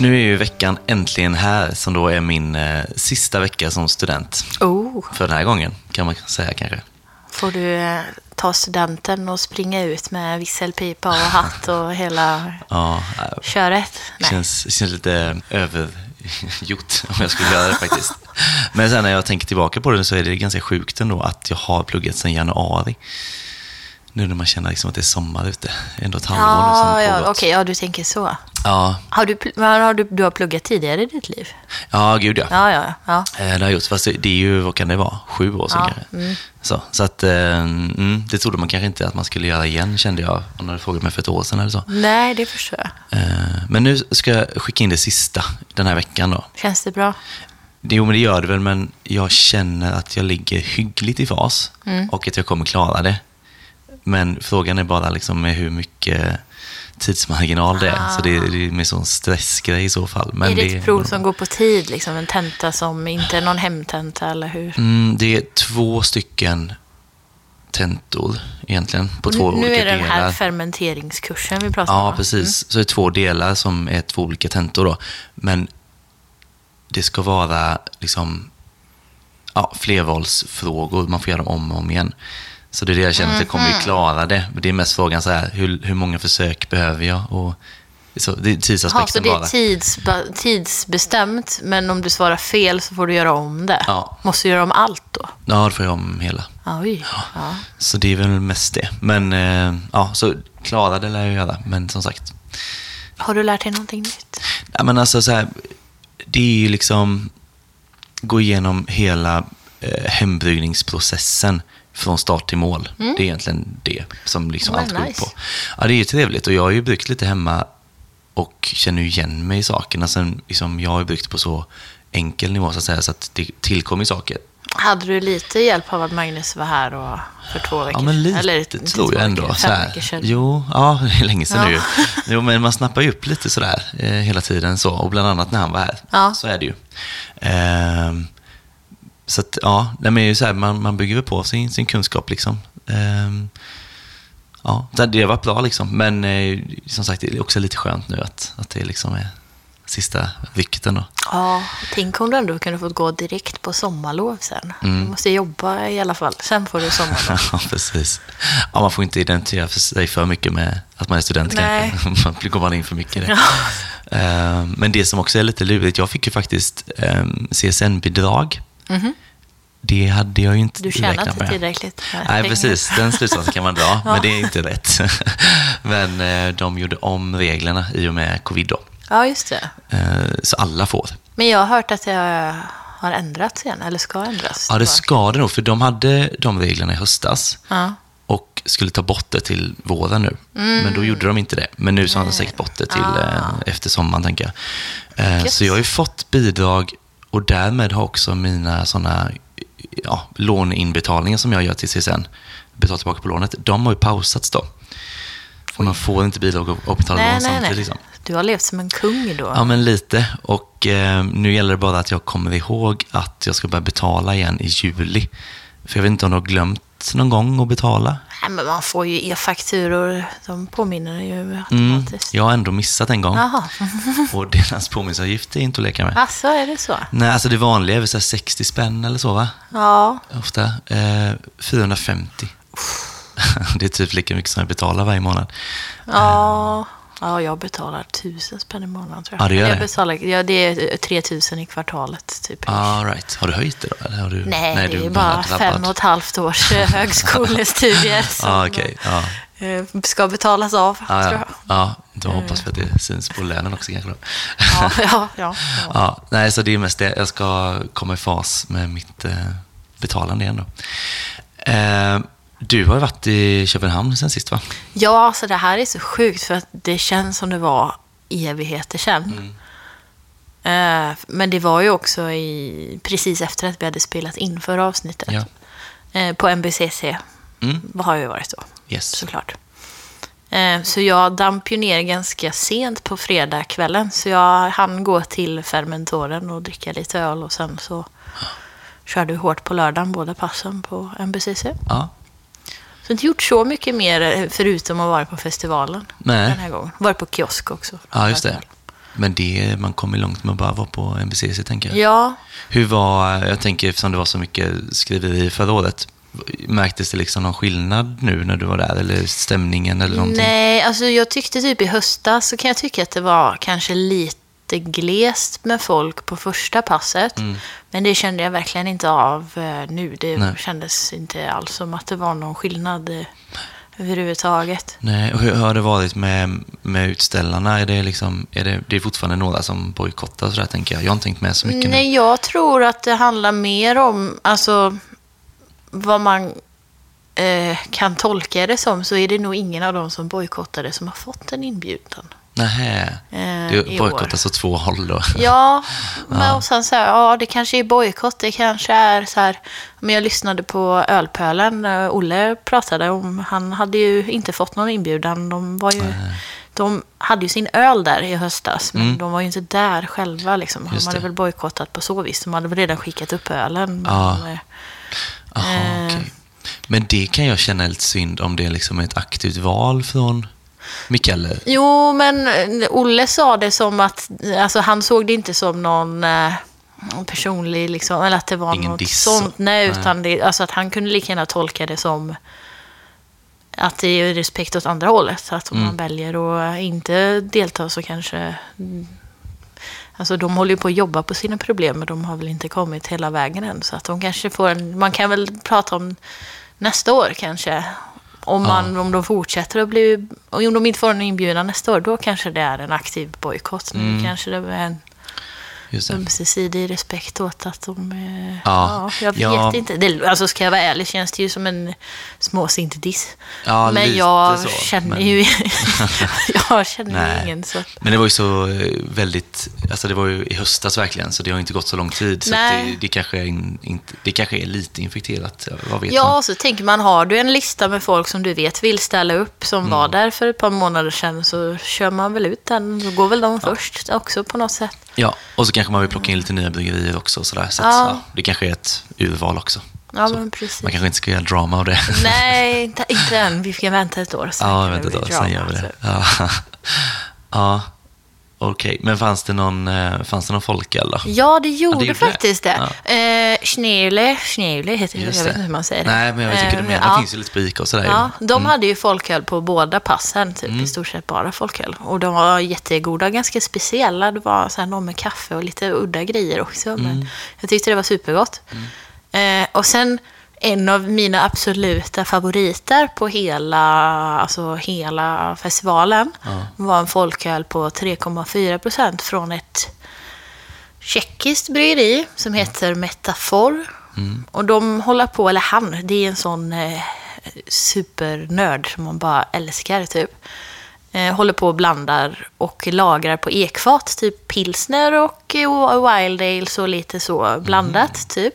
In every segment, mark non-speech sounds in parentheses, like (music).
Nu är ju veckan äntligen här, som då är min eh, sista vecka som student. Oh, För den här gången, kan man säga kanske. får du eh, ta studenten och springa ut med visselpipa och hatt och hela (laughs) Ja, äh, köret? det känns, känns lite övergjort om jag skulle göra det faktiskt. (laughs) Men sen när jag tänker tillbaka på det så är det ganska sjukt ändå att jag har pluggat sedan januari. Nu när man känner liksom att det är sommar ute. Ändå ett halvår nu Ja, det ja okej, ja, du tänker så. Ja, Har du, har du, du har pluggat tidigare i ditt liv? ja, gud ja. Ja, ja, ja. Eh, Det har jag gjort, fast det är ju, vad kan det vara, sju år sedan Ja, kanske. Så, så att, eh, mm, det trodde man kanske inte att man skulle göra igen, kände jag, om någon hade frågat mig för ett år sedan eller så. Nej, det förstår jag. Eh, Men nu ska jag skicka in det sista den här veckan då. Känns det bra? Jo, men det gör det väl, men jag känner att jag ligger hyggligt i fas och att jag kommer klara det. Men frågan är bara liksom med hur mycket tidsmarginal det är. Så det är, det är sån stressgrej i så fall. Men är det ett prov är- som går på tid, liksom en tenta som inte är någon hemtenta, eller hur? Mm, det är två stycken tentor egentligen, på två nu olika är det den här delar. fermenteringskursen vi pratar om. Ja, precis. Så det är två delar som är två olika tentor då. Men det ska vara liksom ja, flervalsfrågor. Man får göra dem om och om igen. Så det är det jag känner att jag kommer Mhm. ju klara det. Det är mest frågan så här, hur, hur många försök behöver jag? Och, så det är Ja, så tidsaspekten det är bara. tidsba- tidsbestämt, men om du svarar fel så får du göra om det. Ja. Måste du göra om allt då? Ja, då får jag om hela. Oj. Ja. Så det är väl mest det. Men eh, ja, så klara det lär jag göra. Men som sagt, Har du lärt dig någonting nytt? Ja, men alltså så här, det är ju liksom gå igenom hela eh, hembryggningsprocessen från start till mål. Det är egentligen det som liksom allt går ut nice. på. Ja, det är ju trevligt och jag har ju bryggt lite hemma och känner ju igen mig i sakerna. Sen, liksom, jag har ju bryggt på så enkel nivå så att säga, så att det tillkommer saker. Hade du lite hjälp av att Magnus var här och för två veckor Ja, men lite Eller tror jag ändå. veckor, Så fem här, veckor sedan. jo, ja, (laughs) det är länge sedan Ja. nu. Jo, men man snappar ju upp lite sådär eh, hela tiden så. Och bland annat när han var här. Ja. Så är det ju. Ehm, så att, ja, det är ju så här, man, man bygger väl på sin, sin kunskap liksom. Ehm, ja, det har varit bra liksom. Men eh, som sagt, det är också lite skönt nu att, att det liksom är sista vikten då. Ja, tänk om du ändå kunde fått gå direkt på sommarlov sen. Mm. Du måste jobba i alla fall. Sen får du sommarlov. (laughs) Ja, precis. Ja, man får inte identifiera för sig för mycket med att man är student Nej. kanske. (laughs) Man går man in för mycket i det. Eh, Men det som också är lite lurigt, jag fick ju faktiskt eh, CSN-bidrag. Det hade jag ju inte. Du räknat inte med. tillräckligt med Nej, pengar. precis. Den slutsatsen kan man dra, (laughs) Ja. men det är inte rätt. (laughs) Men eh, de gjorde om reglerna i och med covid då. Ja, just det. Eh, Så alla får. Men jag har hört att det har ändrats igen, eller ska ändras. Ja, det ska det nog, för de hade de reglerna i höstas. Ja. och skulle ta bort det till våren nu. Men då gjorde de inte det. Men nu så har de säkert bort det till eh, efter sommaren, tänker jag. Gött. så jag har ju fått bidrag och därmed har också mina sådana ja, låneinbetalningar som jag gör till CSN, betalat tillbaka på lånet, de har ju pausats då. För man får inte bidrag och, och betala Nej, lån nej, samtidigt. nej. Liksom. Du har levt som en kung då. Ja, men lite. Och eh, nu gäller det bara att jag kommer ihåg att jag ska börja betala igen i juli. För jag vet inte om du har glömt någon gång att betala. Nej, men man får ju e-fakturor. De påminner ju Mm, automatiskt. jag har ändå missat en gång. Jaha. (laughs) Och deras påminnelseavgift är inte att leka med. Alltså, är det så? Nej, alltså det vanliga är väl så här 60 spänn eller så va? Ja. Ofta. Eh, 450. (laughs) det är typ lika mycket som jag betalar varje månad. Ja. Ja, jag betalar tusen spänn i månaden tror jag. Ja, det gör jag det. Betalar, ja, det är 3000 i kvartalet typ. All right. Har du höjt det då? Eller har du, Nej, du det är bara fem och ett halvt års eh, (laughs) högskolestudier som Ah, okej. Ja. eh, ska betalas av, Ah, tror ja. jag. ja, då hoppas vi att det syns på lönen också kanske. Ja, (laughs) ja, ja. Ja, nej, så det är mest det. Jag ska komma i fas med mitt eh, betalande igen då. Eh, du har ju varit i Köpenhamn sen sist va? Ja, alltså det här är så sjukt för att det känns som det var evigheter sedan. Mm. Eh, men det var ju också i, precis efter att vi hade spelat in förra avsnittet. Ja. Eh, på MBCC Mm. har jag ju varit då, Yes. såklart. Eh, så jag damp ju ner ganska sent på fredagskvällen. Så jag hann gå till fermentoren och dricka lite öl och sen så körde vi hårt på lördagen, båda passen på MBCC. Ja. Så inte gjort så mycket mer eh, förutom att vara på festivalen Nej. den här gången. Varit på kiosk också. Ja, just det. Men det, man kommer långt med att bara vara på NBCC, tänker jag. Ja, Hur var, jag tänker eftersom det var så mycket skriveri förra året, märktes det liksom någon skillnad nu när du var där? Eller stämningen eller någonting? nej, alltså jag tyckte typ i höstas så kan jag tycka att det var kanske lite glest med folk på första passet. Mm. Men det kände jag verkligen inte av eh, nu. Det Nej. kändes inte alls som att det var någon skillnad eh, överhuvudtaget. Nej, och hur har det varit med, med utställarna? Är det, liksom, är det, det är fortfarande några som bojkottar sådär, tänker jag. Jag har inte tänkt med så mycket nu. Nej, jag tror att det handlar mer om, alltså vad man eh, kan tolka det som, så är det nog ingen av dem som bojkottade som har fått en inbjudan. Nähä. Eh, Det i bojkottas åt två håll då. Ja, (laughs) men och sen så här, ja det kanske är bojkott, det kanske är så här, men jag lyssnade på Ölpölen, eh, Olle pratade om, han hade ju inte fått någon inbjudan, de var ju, de hade ju sin öl där i höstas, men de var ju inte där själva liksom. De Mm. Hade väl bojkottat på så vis, de hade väl redan skickat upp ölen. Men, Ja. eh, Aha, Eh. okej. Men det kan jag känna lite synd om det liksom är ett aktivt val från Mikael. Jo, men eh, Olle sa det som att, alltså han såg det inte som någon eh, personlig, liksom, eller att det var Ingen något diss sånt. så. Nej, utan det, alltså att han kunde lika gärna tolka det som att det är respekt åt andra hållet. Att om Mm. man väljer att inte delta så kanske... mm, Alltså de håller ju på att jobba på sina problem, men de har väl inte kommit hela vägen än. Så att de kanske får en... Man kan väl prata om nästa år kanske. Om, man, om de fortsätter att bli... Om de inte får en inbjudan nästa år, då kanske det är en aktiv bojkott. Nu Mm. kanske det är en. Ömsesidig respekt åt att de... eh, Ja. jag vet Ja. inte. Det, alltså ska jag vara ärlig känns det ju som en småsint diss. Ja, men jag så, känner men- ju (laughs) jag känner Nej. ingen. Så. Men det var ju så eh, väldigt, alltså det var ju i höstas verkligen, så det har inte gått så lång tid. Så det, det, kanske är in, inte, det kanske är lite infekterat, vad vet man? Ja, så tänker man, har du en lista med folk som du vet vill ställa upp, som Mm. var där för ett par månader sedan, så kör man väl ut den. Då går väl de först också på något sätt. Ja, och så kanske man vill plocka in lite nya bryggerier också. Sådär, så Ja. ja, det kanske är ett urval också. Ja, Så. Man kanske inte ska göra drama av det. Nej, (laughs) inte, inte än. Vi ska vänta ett år. ja, vänta då, bli sen gör vi det. typ. Ja, (laughs) ja. Okej. Men fanns det någon, eh, fanns det någon folköl då? Ja, det gjorde, gjorde det. faktiskt det. Ja. Eh, Schneule, Schneule heter det, jag vet det. inte hur man säger det. Nej, men jag tycker du Eh, menar. Det ja. finns ju lite Ica och sådär. Ja, de Mm. hade ju folköl på båda passen, typ i stort sett bara folköl. Och de var jättegoda, ganska speciella. Det var så här någon med kaffe och lite udda grejer också. Mm. Men jag tyckte det var supergott. Eh, och sen en av mina absoluta favoriter på hela, alltså hela festivalen var en folköl på 3,4 procent från ett tjeckiskt bryggeri som heter Metafor. Och de håller på, eller han, det är en sån eh, supernörd som man bara älskar typ. Eh, håller på och blandar och lagrar på ekfat, typ pilsner och eh, wild ales och lite så blandat typ.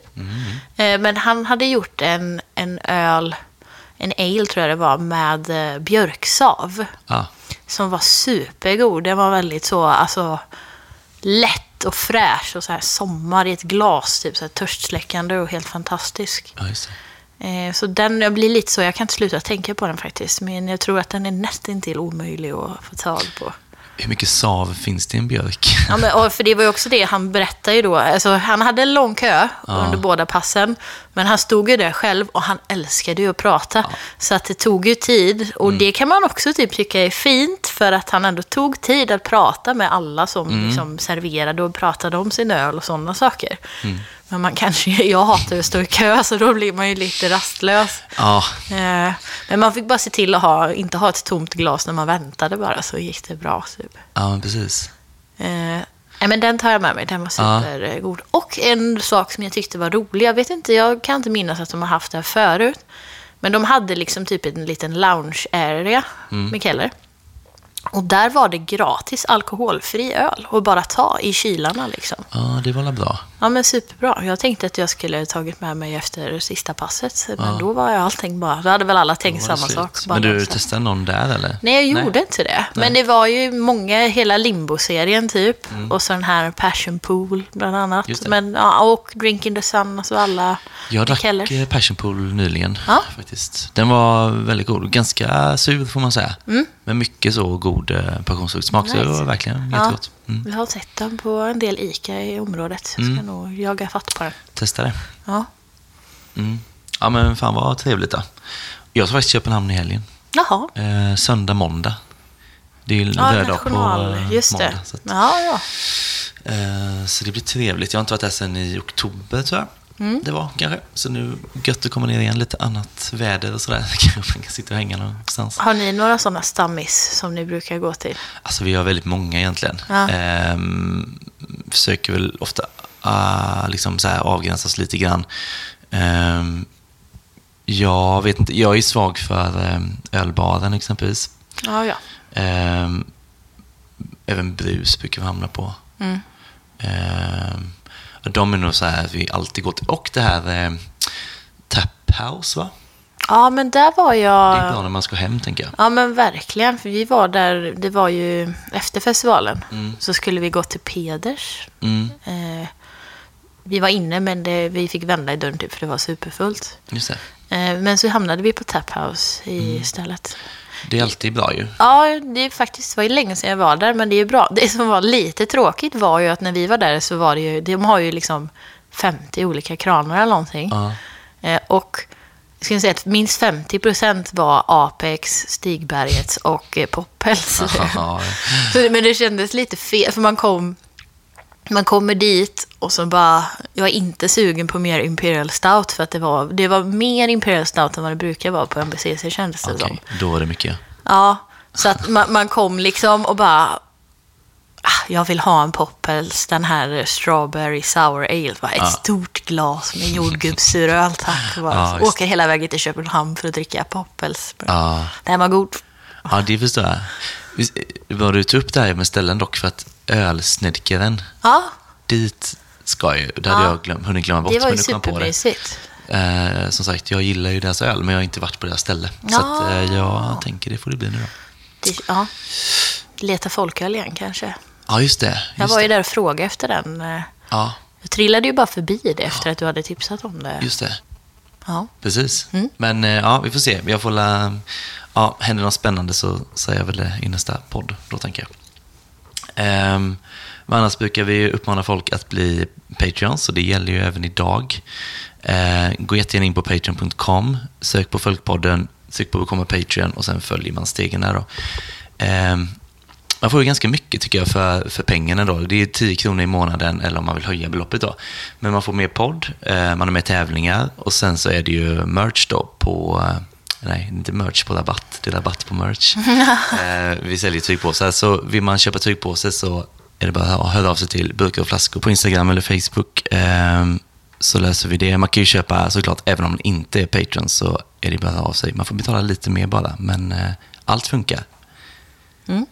Eh, men han hade gjort en, en öl, en ale tror jag det var, med björksav Ja. som var supergod. Den var väldigt så, alltså lätt och fräsch och så här sommar i ett glas, typ så här törstsläckande och helt fantastisk. Eh, så den, jag blir lite så, jag kan inte sluta tänka på den faktiskt, men jag tror att den är nästintill omöjlig att få tag på. Hur mycket sav finns det i en björk? Ja, men, för det var ju också det han berättade ju då. Alltså, han hade en lång kö under båda passen. Men han stod ju där själv och han älskade ju att prata. Så att det tog ju tid. Och det kan man också typ tycka är fint. För att han ändå tog tid att prata med alla som liksom serverade och pratade om sin öl och sådana saker. Men man kanske, (laughs) jag hatar att stå i kö så då blir man ju lite rastlös. Ja, Eh, Men man fick bara se till att ha, inte ha ett tomt glas när man väntade bara så gick det bra. Typ. ja men precis. Eh, nej, men den tar jag med mig, den var Ja. supergod. Och en sak som jag tyckte var rolig, jag vet inte, jag kan inte minnas att de har haft det här förut. Men de hade liksom typ en liten lounge area Mm. med Keller. Och där var det gratis alkoholfri öl och bara ta i kylarna liksom. Ja, det var bra. Ja men superbra. Jag tänkte att jag skulle tagit med mig efter sista passet. Men Ja. då var jag allting bara, då hade väl alla tänkt samma slut. sak. Men du testade någon där eller? Nej, jag gjorde inte det. Men det var ju många, hela Limbo-serien typ. Och så den här Passion Pool bland annat. Mm. Men, ja, och Drink in the Sun, alltså alla Jag drack Kellers. eh, Passion Pool nyligen Ja. faktiskt. Den var väldigt god. Ganska sur får man säga. Mm. Men mycket så god god eh, passionsfruktsmak. Så det Nice. var verkligen Ja. jättegott. Mm. Jag har sett den på en del ICA i området. Jag ska Mm. nog jaga fatt på den. Testa det. Ja. Mm. Ja, men fan vad trevligt då. Jag ska faktiskt till Köpenhamn i helgen. Jaha. Eh, söndag, måndag. Det är ju Ja, röd dag på national. eh, Just måndag. det. Så, att, Ja, ja. eh, så det blir trevligt. Jag har inte varit där sedan i oktober tror jag. Mm. Det var kanske. Så nu gött att komma ner igen. Lite annat väder och sådär. (laughs) Kanske man kan sitta och hänga någonstans. Har ni några sådana stammis som ni brukar gå till? Alltså vi har väldigt många egentligen. Ja. Ehm, försöker väl ofta ah, liksom så här avgränsa oss lite grann. Ehm, jag vet inte, jag är svag för um, ölbaren exempelvis. Ja, ja. Ehm, även brus brukar vi hamna på. Mm. De är nog så här att vi alltid går till. Och det här um, Tap House va? Ja, men där var Det är jag... bra när man ska hem tänker jag. Ja, men verkligen. För vi var där, det var ju efter festivalen. Mm. Så skulle vi gå till Peders. Mm, Eh, vi var inne, men det, vi fick vända i dörren typ, för det var superfullt. just det. Eh, men så hamnade vi på Tap House Mm. istället. Det är alltid bra ju. Ja, det är faktiskt det var ju länge sedan jag var där, men det är ju bra. Det som var lite tråkigt var ju att när vi var där så var det ju, de har ju liksom 50 olika kranar eller någonting. Eh, och jag skulle säga att minst 50 procent var Apex, Stigbergets och Poppels. Ja, (laughs) Så- Men det kändes lite fel, för man kom, man kommer dit och så bara, jag är inte sugen på mer Imperial Stout för att det var, det var mer Imperial Stout än vad det brukar vara på MBCC kändes det Okej, som. då var det mycket. Ja, så att man, man kom liksom och bara, ah, jag vill ha en Poppels, den här Strawberry Sour Ale, va? ett Ja. stort glas med jordgubbssuröl tack. Bara. Ja, just åker hela vägen till Köpenhamn för att dricka Poppels. Ja, Den var god. ja det förstår jag. Var du tog upp det här med ställen dock för att ölsnedkaren, Ja, dit ska ju. Det hade Ja. jag glöm, hunnit glömma bort. det var ju supermysigt. Eh, som sagt, jag gillar ju deras öl, men jag har inte varit på deras ställe. Så Ja. att, eh, jag tänker det får det bli nu då. Det, ja. Leta folköl igen kanske. Ja, just det. Just Jag var ju där och frågade efter den. eh, Ja, Jag trillade ju bara förbi det efter att du hade tipsat om det. just det. Ja. Precis. Mm. Men eh, ja, vi får se. Jag får la, ja, händer något spännande så säger jag väl det i nästa podd, då tänker jag. Ehm, men annars brukar vi uppmana folk att bli Patreons, så det gäller ju även idag. Eh, gå jättegärna in på patreon.com, sök på Folkpodden, sök på Becomma Patreon och sen följer man stegen där då. Ehm, man får ju ganska mycket tycker jag för, för pengarna då. Det är 10 kronor i månaden eller om man vill höja beloppet då. Men man får mer podd, eh, man har med tävlingar och sen så är det ju merch då på eh, Nej, inte merch på rabatt. Det är rabatt på merch. (laughs) eh, vi säljer tygpåsar. Så vill man köpa tygpåse så är det bara att höra av sig till Burkar och flaskor på Instagram eller Facebook. Så löser vi det. Man kan ju köpa såklart, även om man inte är Patreon så är det bara att höra av sig. Man får betala lite mer bara, men allt funkar. Mm.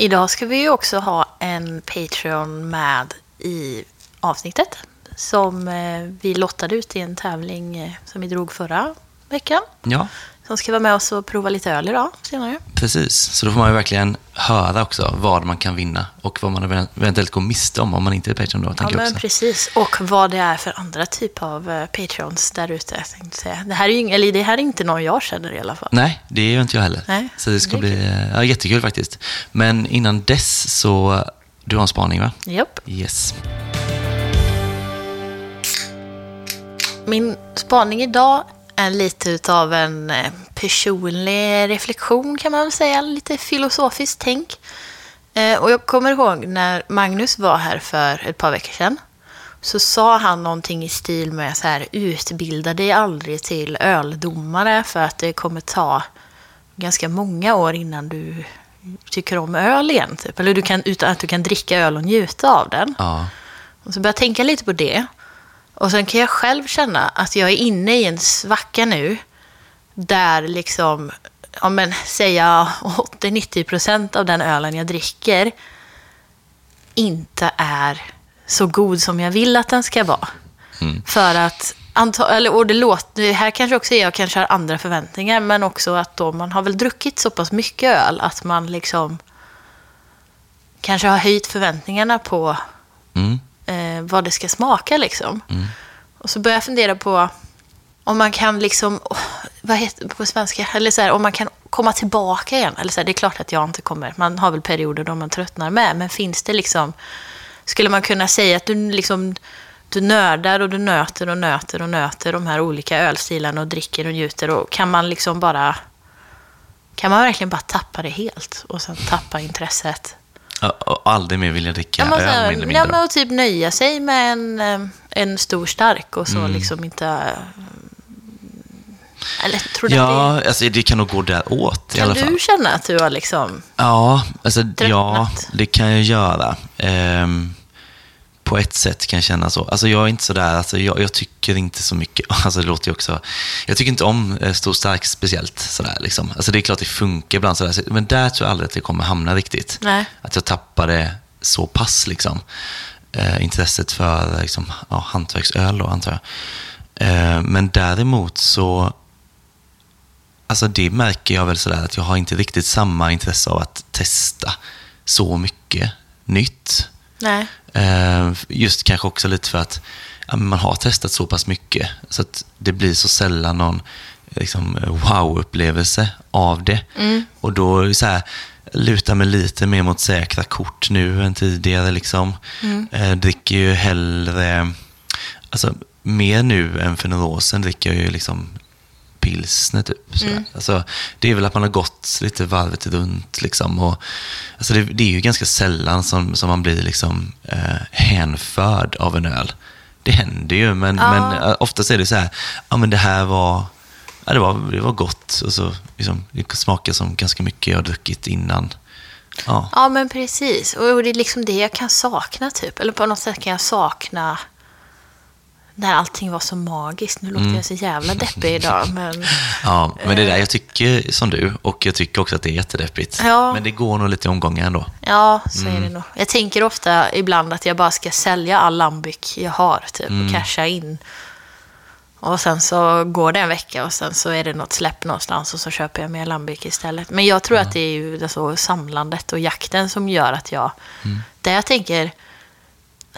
Idag ska vi ju också ha en Patreon med i avsnittet. Som eh, vi lottade ut i en tävling eh, som vi drog förra veckan. Ja, som ska vara med oss och prova lite öl idag senare. Precis, så då får man ju verkligen höra också vad man kan vinna och vad man eventuellt går miste om om man inte är Patreon då, Ja, men också. precis. Och vad det är för andra typer av eh, Patreons där ute. Det här är ju ing- eller det här är inte någon jag känner i alla fall. Nej, det är ju inte jag heller. Nej, så det ska det bli ja, jättekul faktiskt. Men innan dess så, du har en spaning va? Japp. Yes. Min spaning idag är lite utav en eh, personlig reflektion kan man väl säga. Lite filosofiskt tänk. Eh, Och jag kommer ihåg när Magnus var här för ett par veckor sedan. Så sa han någonting i stil med så här, utbilda dig aldrig till öldomare för att det kommer ta ganska många år innan du tycker om öl igen. Typ. Eller du kan, utan att du kan dricka öl och njuta av den. Ja, Och så börjar jag tänka lite på det. Och sen kan jag själv känna att jag är inne i en svacka nu. Där liksom, ja men säga 80-90% av den ölen jag dricker inte är så god som jag vill att den ska vara. Mm. För att, anta, eller, och det låter, här kanske också jag kanske har andra förväntningar, men också att då man har väl druckit så pass mycket öl att man liksom kanske har höjt förväntningarna på mm. Eh, vad det ska smaka liksom. Mm. Och så börjar jag fundera på om man kan liksom, åh, vad heter det på svenska, eller så här, om man kan komma tillbaka igen? Eller så här, det är klart att jag inte kommer. Man har väl perioder då man tröttnar med. Men finns det liksom... Skulle man kunna säga att du liksom... Du nördar och du nöter och nöter och nöter de här olika ölstilarna och dricker och njuter. Och kan man liksom bara... Kan man verkligen bara tappa det helt och sen tappa intresset? Ja, Och aldrig mer vilja dricka Ja, öl, mindre ja, mindre. men och typ nöja sig med en, eh, en stor stark och Mm. så liksom inte... eh, Eller tror du att Ja, alltså det kan nog gå däråt det... i alla Kan fall. du känna att du har liksom... Ja, alltså, ja, det kan jag göra. Ehm, på ett sätt kan känna så. Alltså jag är inte sådär, alltså jag, jag tycker inte så mycket, (laughs) alltså det låter ju också, jag tycker inte om eh, stor stark speciellt sådär liksom. Alltså det är klart det funkar ibland sådär, men där tror jag aldrig att det kommer hamna riktigt. Nej. Att jag tappar det så pass liksom. Eh, intresset för liksom, ja, hantverksöl då antar jag. Eh, men däremot så Alltså det märker jag väl sådär att jag har inte riktigt samma intresse av att testa så mycket nytt. Nej. Eh, Just kanske också lite för att man har testat så pass mycket så att det blir så sällan någon liksom, wow-upplevelse av det. Och då så här, lutar mig lite mer mot säkra kort nu än tidigare. Liksom. Eh, dricker ju hellre, alltså mer nu än för några år sedan dricker jag ju liksom pilsner typ. sådär. Alltså, det är väl att man har gått lite varvet runt. Liksom, och, alltså det, det är ju ganska sällan som, som man blir liksom, eh, hänförd av en öl. Det händer ju, men, Ja. men eh, oftast är det så här, ja men det här var, ja, det var, det var gott. Och så, liksom, det smakar som ganska mycket jag har druckit innan. Ja. Ja, men precis. Och och det är liksom det jag kan sakna, typ. Eller på något sätt kan jag sakna när allting var så magiskt. Nu låter Mm. jag så jävla deppig idag, (laughs) men... ja, men det är där jag tycker som du. Och jag tycker också att det är jättedeppigt. Ja. Men det går nog lite omgångar ändå. Ja, så Mm. är det nog. Jag tänker ofta ibland att jag bara ska sälja all lambic jag har, typ, Mm. och casha in. Och sen så går det en vecka och sen så är det något släpp någonstans och så köper jag mer lambic istället. Men jag tror att det är ju det så samlandet och jakten som gör att jag... Mm. Där jag tänker...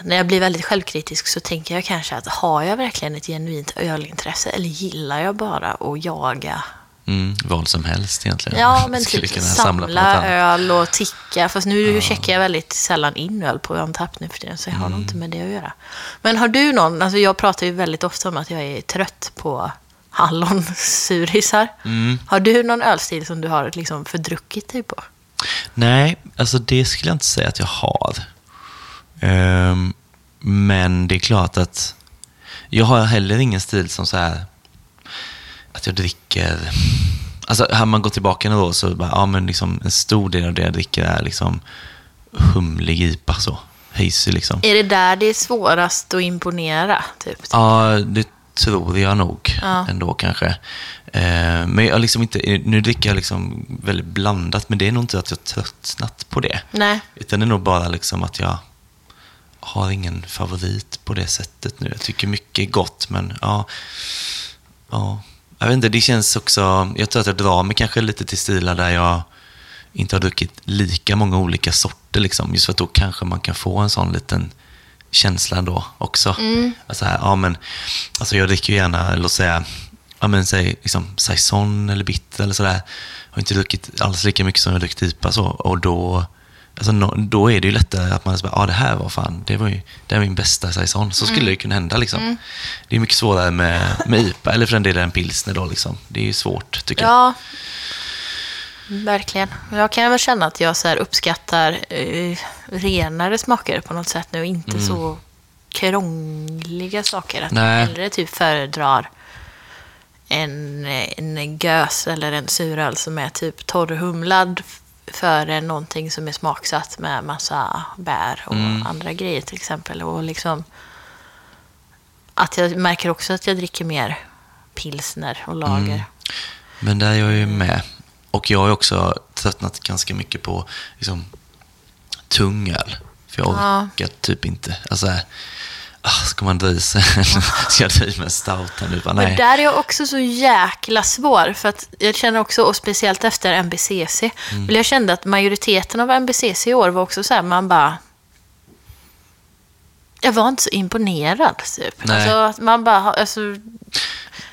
När jag blir väldigt självkritisk så tänker jag kanske att har jag verkligen ett genuint ölintresse eller gillar jag bara att jaga Mm, vad som helst egentligen. Ja, men Skulle typ samla samla öl och ticka. Fast nu checkar jag väldigt sällan in öl på Untapped nu för tiden, så jag har nog Mm. inte med det att göra. Men har du någon, alltså jag pratar ju väldigt ofta om att jag är trött på hallonsurisar. Mm. Har du någon ölstil som du har liksom fördruckit dig på? Nej, alltså det skulle jag inte säga att jag har. Ehm, men det är klart att jag har heller ingen stil som så här att jag dricker... Alltså, har man gått tillbaka några år så bara, ja men liksom en stor del av det jag dricker är liksom humlig IPA så. Hazy liksom. Är det där det är svårast att imponera? Typ? Ja, det tror jag nog Ja. ändå kanske. Eh, men jag liksom inte, nu dricker jag liksom väldigt blandat, men det är nog inte att jag tröttnat på det. Nej. Utan det är nog bara liksom att jag har ingen favorit på det sättet nu. Jag tycker mycket är gott, men ja. ja. Jag vet inte, det känns också... Jag tror att jag drar mig kanske lite till stilar där jag inte har druckit lika många olika sorter. Liksom, just för att då kanske man kan få en sån liten känsla då också. Alltså, här, ja, men, alltså jag dricker ju gärna, låt säga, ja, men, säg, liksom, saison eller bitter eller sådär. Jag har inte druckit alls lika mycket som jag har druckit IPA så. Och då, alltså, no, då är det ju lättare att man säger, ja det här var fan, det var ju det var min bästa saison. Så skulle det ju kunna hända liksom. Det är mycket svårare med, med IPA, eller för den delen en pilsner då liksom. Det är ju svårt tycker jag. Ja, verkligen. Jag kan väl känna att jag så uppskattar eh, renare smaker på något sätt nu. Inte så krångliga saker. Att Nej. jag hellre typ föredrar en, en gös eller en suröl som är typ torrhumlad före någonting som är smaksatt med massa bär och andra grejer till exempel. Och liksom att jag märker också att jag dricker mer pilsner och lager. Men där är jag ju med. Och jag har också tröttnat ganska mycket på liksom, tung öl. För jag Ja. orkar typ inte. Alltså, ska man dra i sig (laughs) Ska jag dra i mig stout nu? Bara, Men där är jag också så jäkla svår. För att jag känner också, och speciellt efter MBCC, Mm. jag kände att majoriteten av MBCC i år var också så här, man bara... Jag var inte så imponerad, typ. Nej. Alltså, man bara, alltså,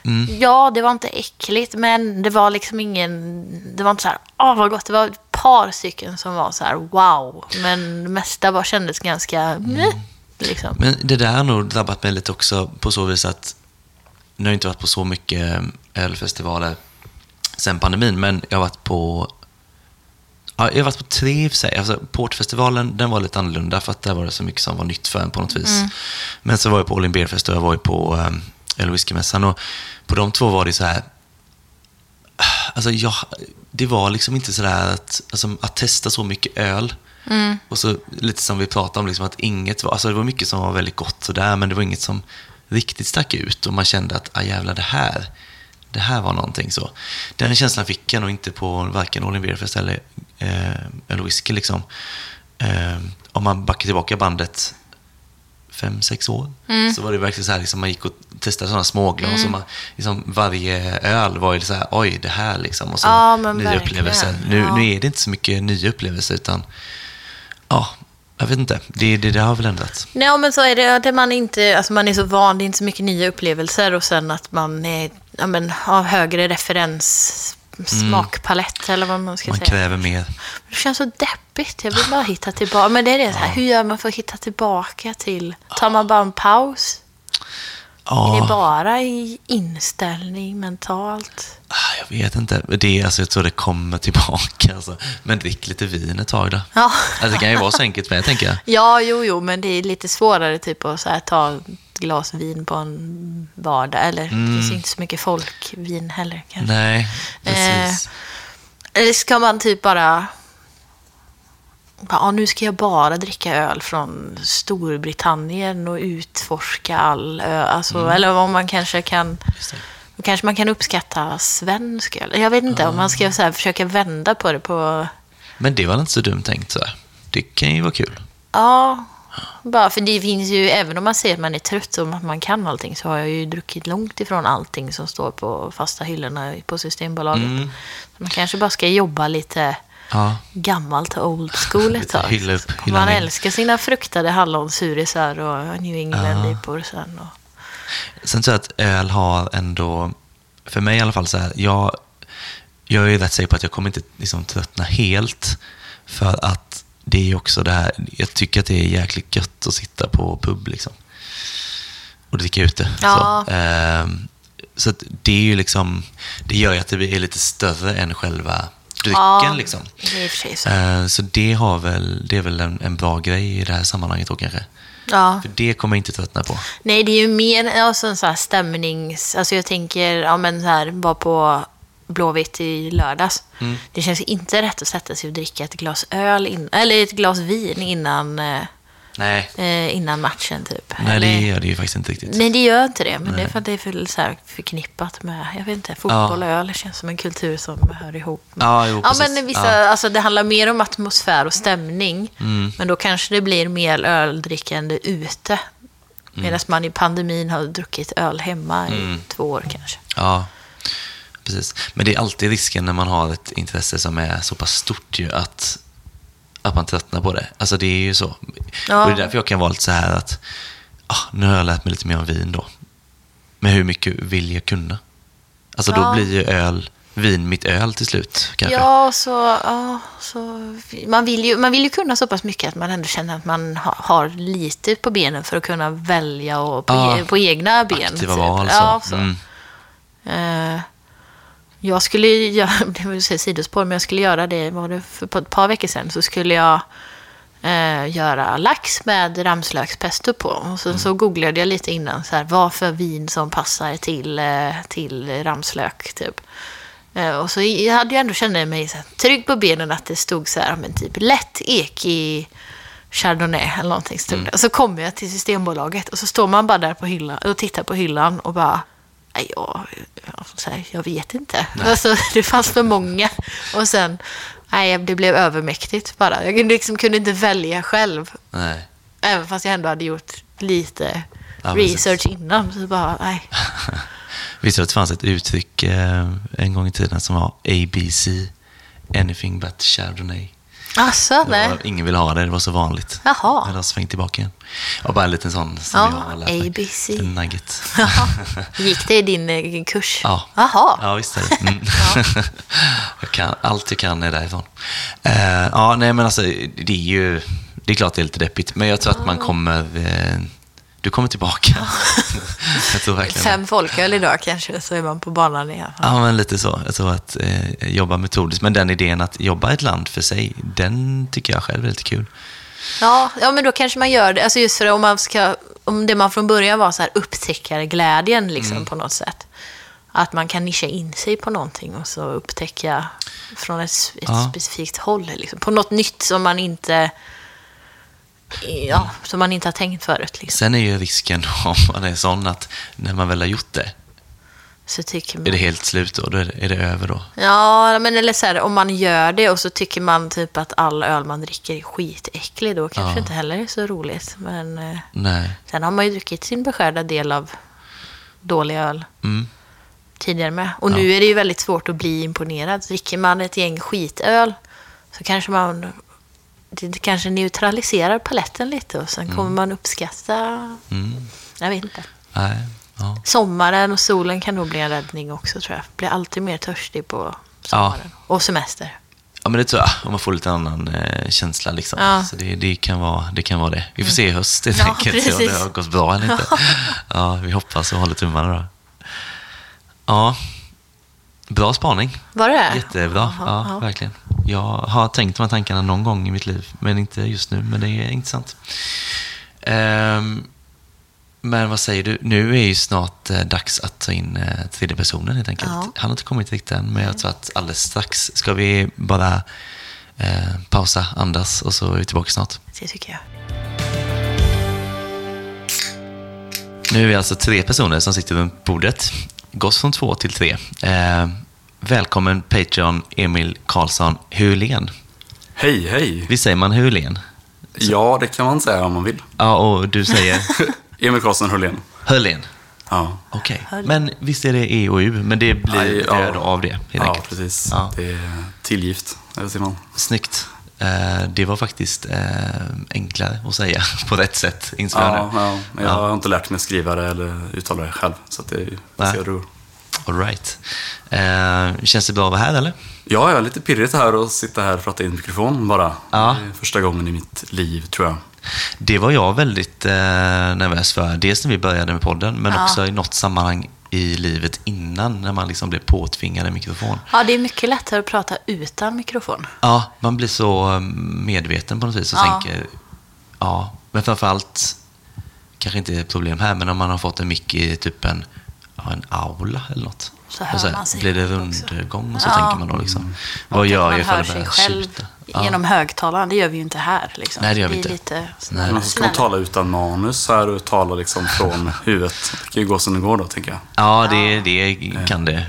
Mm. Ja, det var inte äckligt, men det var liksom ingen... Det var inte så här, åh vad gott. Det var ett par stycken som var så här, wow. Men det mesta var, kändes ganska, mm. Liksom. Men det där har nog drabbat mig lite också på så vis att nu har jag inte varit på så mycket ölfestivaler sen pandemin, men jag har varit på Ja, jag har varit på tre i och för sig. Alltså, Portfestivalen den var lite annorlunda för att där var det så mycket som var nytt för en på något vis. Men så var jag på All In Beer Fest och jag var ju på um, öl och whiskymässan och på de två var det så här... Alltså jag, det var liksom inte sådär att, alltså, att testa så mycket öl. Och så lite som vi pratade om, liksom, att inget var, alltså det var mycket som var väldigt gott sådär, men det var inget som riktigt stack ut och man kände att, ah jävlar det här, det här var någonting så. Den känslan fick jag nog inte på varken All In Beer Fest eller eh, och whisky liksom. Eh, om man backar tillbaka bandet fem, sex år, så var det verkligen så här, liksom, man gick och testade sådana småglas och man, liksom, varje öl var ju så här, oj, det här liksom. Och så Ja, nya upplevelser. Nu, Ja. nu är det inte så mycket nya upplevelser, utan ja, jag vet inte. Det, det, det har väl ändrats. Nej, men så är det. det man, inte, alltså man är så van, det är inte så mycket nya upplevelser och sen att man är, ja, men, har högre referens smakpalett eller vad man ska Man säga. kräver mer. Det känns så deppigt. Jag vill bara hitta tillbaka. Men det är det, så här, hur gör man för att hitta tillbaka till... Tar man bara en paus? Är det Ja, bara i inställning mentalt? ah, jag vet inte. Det, alltså, jag tror det kommer tillbaka. Alltså. Men drick lite vin ett tag då. Ja. Alltså, det kan ju vara så enkelt med, tänker jag. Ja, jo, jo, men det är lite svårare typ att så här, ta glas vin på en vardag. Eller det finns inte så mycket folkvin heller kanske. Nej, precis. Eller ska man typ bara... Ja, nu ska jag bara dricka öl från Storbritannien och utforska all öl. Alltså, Eller om man kanske kan... Då kanske man kan uppskatta svensk öl. Jag vet inte om man ska så här, försöka vända på det på... Men det var inte så dumt tänkt. Så här. Det kan ju vara kul. Ja, bara för det finns ju, även om man säger att man är trött och att man kan allting, så har jag ju druckit långt ifrån allting som står på fasta hyllorna på Systembolaget. Mm. Så man kanske bara ska jobba lite Ja, gammalt och old school ett tag. Hylla upp, man älskar sina fruktade hallonsurisar och New England-IPor sen. Och... Sen tror jag att öl har ändå, för mig i alla fall, så här, jag, jag är ju rätt säker på att jag kommer inte liksom tröttna helt. För att det är också det här, jag tycker att det är jäkligt gött att sitta på pub liksom. Och dricka ute. Ja. Så, ehm, så att det är ju liksom, det gör ju att det är lite större än själva drycken Ja, liksom. Det så. Eh, Så det, har väl, det är väl en, en bra grej i det här sammanhanget då kanske. Ja. För det kommer jag inte tröttna på. Nej, det är ju mer alltså, en sån här stämnings... Alltså jag tänker, ja men så här, var på Blåvitt i lördags. Mm. Det känns inte rätt att sätta sig och dricka ett glas öl, in, eller ett glas vin innan, eh, Nej, eh, innan matchen typ. Nej eller, det gör det ju faktiskt inte riktigt. Nej, det gör inte det. Men det är för att det är för, så här, förknippat med, jag vet inte, fotboll Ja. och öl känns som en kultur som hör ihop. med- Ja, jo, Ja, men vissa, Ja. alltså det handlar mer om atmosfär och stämning. Mm. Men då kanske det blir mer öldrickande ute. Mm. Medan man i pandemin har druckit öl hemma i Mm. två år kanske. Ja, precis. Men det är alltid risken när man har ett intresse som är så pass stort ju att, att man tröttnar på det. Alltså det är ju så. Ja. Och det är därför jag kan vara lite så här att ah, nu har jag lärt mig lite mer om vin då. Men hur mycket vill jag kunna? Alltså Ja. då blir ju öl, vin mitt öl till slut kanske. Ja, så, ja, så man, vill ju, man vill ju kunna så pass mycket att man ändå känner att man ha, har lite på benen för att kunna välja och på, Ja. e, på egna ben. Aktiva typ. val så. Ja, så. Mm. Eh, jag skulle göra, det vill säga sidospår, men jag skulle göra det, var det för på ett par veckor sedan, så skulle jag eh, göra lax med ramslökspesto på. Och sen så googlade jag lite innan, så här, vad för vin som passar till, eh, till ramslök, typ. Eh, och så jag hade jag ändå känt mig så här, trygg på benen att det stod så här, men typ lätt ekig Chardonnay eller någonting stod det. Och så kommer jag till Systembolaget och så står man bara där på hyllan och tittar på hyllan och bara Nej, jag, jag, vet inte. Alltså, det fanns för många. Och sen, nej, det blev övermäktigt bara. Jag kunde, liksom, kunde inte välja själv. Nej. Även fast jag ändå hade gjort lite Ja, precis. research innan. Så bara, nej. (laughs) Visste du att det fanns ett uttryck eh, en gång i tiden som var ABC, anything but Chardonnay? Det nej. var, ingen ville ha det, det var så vanligt. Jaha. Men det har svängt tillbaka igen. Ja, bara en liten sån som Ja, jag har lärt mig. ABC. En nugget. Jaha. (laughs) Gick det i din eh, kurs? Ja. Jaha. Ja, visst är det. (laughs) Mm. jag kan, allt jag kan är därifrån. Uh, ja, nej men alltså, det är ju... Det är klart det är lite deppigt, men jag tror att man kommer... eh, du kommer tillbaka. (laughs) det. Fem folköl idag kanske, så är man på banan igen. Ja, men lite så. Jag tror att eh, jobba metodiskt. Men den idén att jobba ett land för sig, den tycker jag själv är lite kul. Ja, ja, men då kanske man gör det. Alltså just för om man ska, om det man från början var så här upptäckarglädjen liksom Mm. på något sätt. Att man kan nischa in sig på någonting och så upptäcka från ett, ett Ja. specifikt håll. Liksom. På något nytt som man inte, ja, som man inte har tänkt förut. Liksom. Sen är ju risken (laughs) om man är sån att när man väl har gjort det, Så tycker man... är det helt slut då? Då är det, är det över då? Ja, men eller så här, om man gör det och så tycker man typ att all öl man dricker är skitäcklig, då kanske Ja. inte heller är så roligt. Men eh, Nej. sen har man ju druckit sin beskärda del av dålig öl Mm. tidigare med. Och nu är det ju väldigt svårt att bli imponerad. Dricker man ett gäng skitöl så kanske man det kanske neutraliserar paletten lite och sen kommer man uppskatta, Mm. jag vet inte. Nej. Ja. Sommaren och solen kan nog bli en räddning också tror jag. Blir alltid mer törstig på sommaren. Och semester. ja, men det tror jag. Om man får lite annan eh, känsla liksom. Ja. Så det, det, kan vara, det kan vara det. Vi får se i höst helt Ja, enkelt. Se om det har gått bra eller inte. Ja, vi hoppas och håller tummarna då. Ja. Bra spaning. Var det Jättebra, ja, Jaha, ja. verkligen. Jag har tänkt de här tankarna någon gång i mitt liv, men inte just nu. Men det är intressant. Ehm, men vad säger du? Nu är ju snart eh, dags att ta in eh, tredje personen helt enkelt. Ja. Han har inte kommit riktigt än, men jag tror att alldeles strax ska vi bara eh, pausa, andas och så är vi tillbaka snart. Det tycker jag. Nu är vi alltså tre personer som sitter runt bordet. Gått från två till tre. Eh, välkommen Patreon Emil Karlsson Hulén. Hej, hej. Visst säger man Hulén? Ja, det kan man säga om man vill. Ja, och du säger (laughs) Emil Karlsson Hörlén. Hulén. Ja. Okej. Men visst är det E och U, men det blir Aj, ja. av det helt Ja, enkelt. precis. Ja. Det är tillgift, eller ser man. Snyggt. Eh, det var faktiskt eh, enklare att säga (laughs) på rätt sätt, insåg jag Ja, ja, men jag har inte lärt mig skriva det eller uttala det själv. Så att det är ser du. All right. Eh, känns det bra att vara här, eller? Ja, jag är lite pirrigt här att sitta här och prata i en mikrofon bara. Ja. Det är första gången i mitt liv, tror jag. Det var jag väldigt eh, nervös för. Dels när vi började med podden, men Ja. också i något sammanhang i livet innan, när man liksom blev påtvingad en mikrofon. Ja, det är mycket lättare att prata utan mikrofon. Ja, man blir så eh, medveten på något vis och Ja. tänker, ja, men framförallt, kanske inte ett problem här, men om man har fått en mick i typ en, ja, en aula eller något. Så hör Och så man sig Blir det rundgång och så Ja. tänker man då liksom, vad Och gör jag ifall det börjar tjuta? Ja. genom högtalaren. Det gör vi ju inte här. Liksom. Nej, det gör vi inte. Lite Nej. Men så ska man tala utan manus här och tala liksom från (laughs) huvudet. Det kan ju gå som det går då, tänker jag. Ja, det, det kan det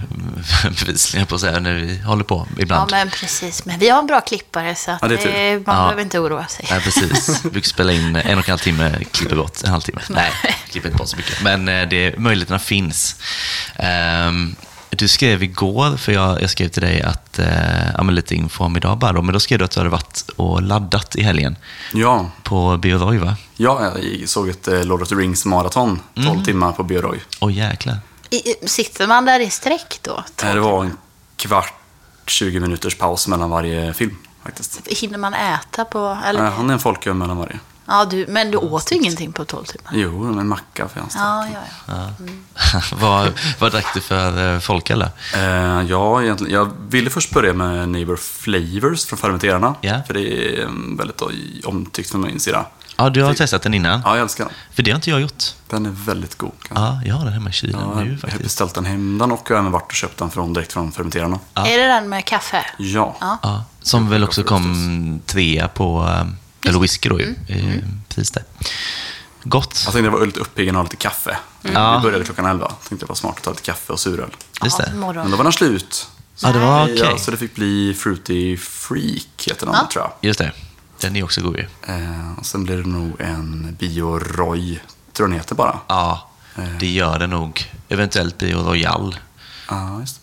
bevisligen på säga när vi håller på Ja, ibland. men precis. Men vi har en bra klippare så att Ja, det det, man Ja. behöver inte oroa sig. Nej, precis. (laughs) Vi spela in en och en halv timme, klipper bort en halvtimme. Nej, klipper inte bort så mycket. Men eh, det, möjligheterna finns. Ehm, du skrev igår, för jag, jag skrev till dig att, eh, ja, men lite info om idag bara då, men då skrev du att du hade varit och laddat i helgen Ja, på Bioroy, va? ja jag såg ett eh, Lord of the Rings maraton. 12 Mm. timmar på Bioroy. Åh jäklar. I, i- sitter man där i sträck då? Nej, Det var en kvart, 20 minuters paus mellan varje film faktiskt. Hinner man äta på... Eller? Nej, han är en folköl mellan varje. Ja, du, men du åt ju ingenting på 12 timmar. Jo, en macka för hans Ja, ja, ja. (laughs) vad, vad drack du för eh, folk eller? Eh, ja, egentligen. Jag ville först börja med Neighbor Flavors från Fermenterarna. Ja. För det är väldigt omtyckt från min sida. Ja, du har testat den innan? Ja, jag älskar den. För det har inte jag gjort. Den är väldigt god. kan jag Ja, jag har den hemma i kylen Ja, nu jag har faktiskt. beställt den hem den och jag har även varit och köpt den från, direkt från Fermenterarna. Ja. Är det den med kaffe? Ja. Ja. Ja, som väl också kom trea på, eh, eller whisky då ju, i pris där. Gott. Jag tänkte jag var lite uppigen och ha lite kaffe. Ja. Vi började klockan 11. Tänkte det var smart att ta lite kaffe och suröl. Just det. Men då var den slut. Ja, det var okej. Ja, så det fick bli Fruity Freak, heter den, Ja. tror jag. Just det. Den är också god ju. Eh, sen blir det nog en Bio-Roy, tror jag den heter bara. Ja, det gör det nog. Eventuellt Bio Royal.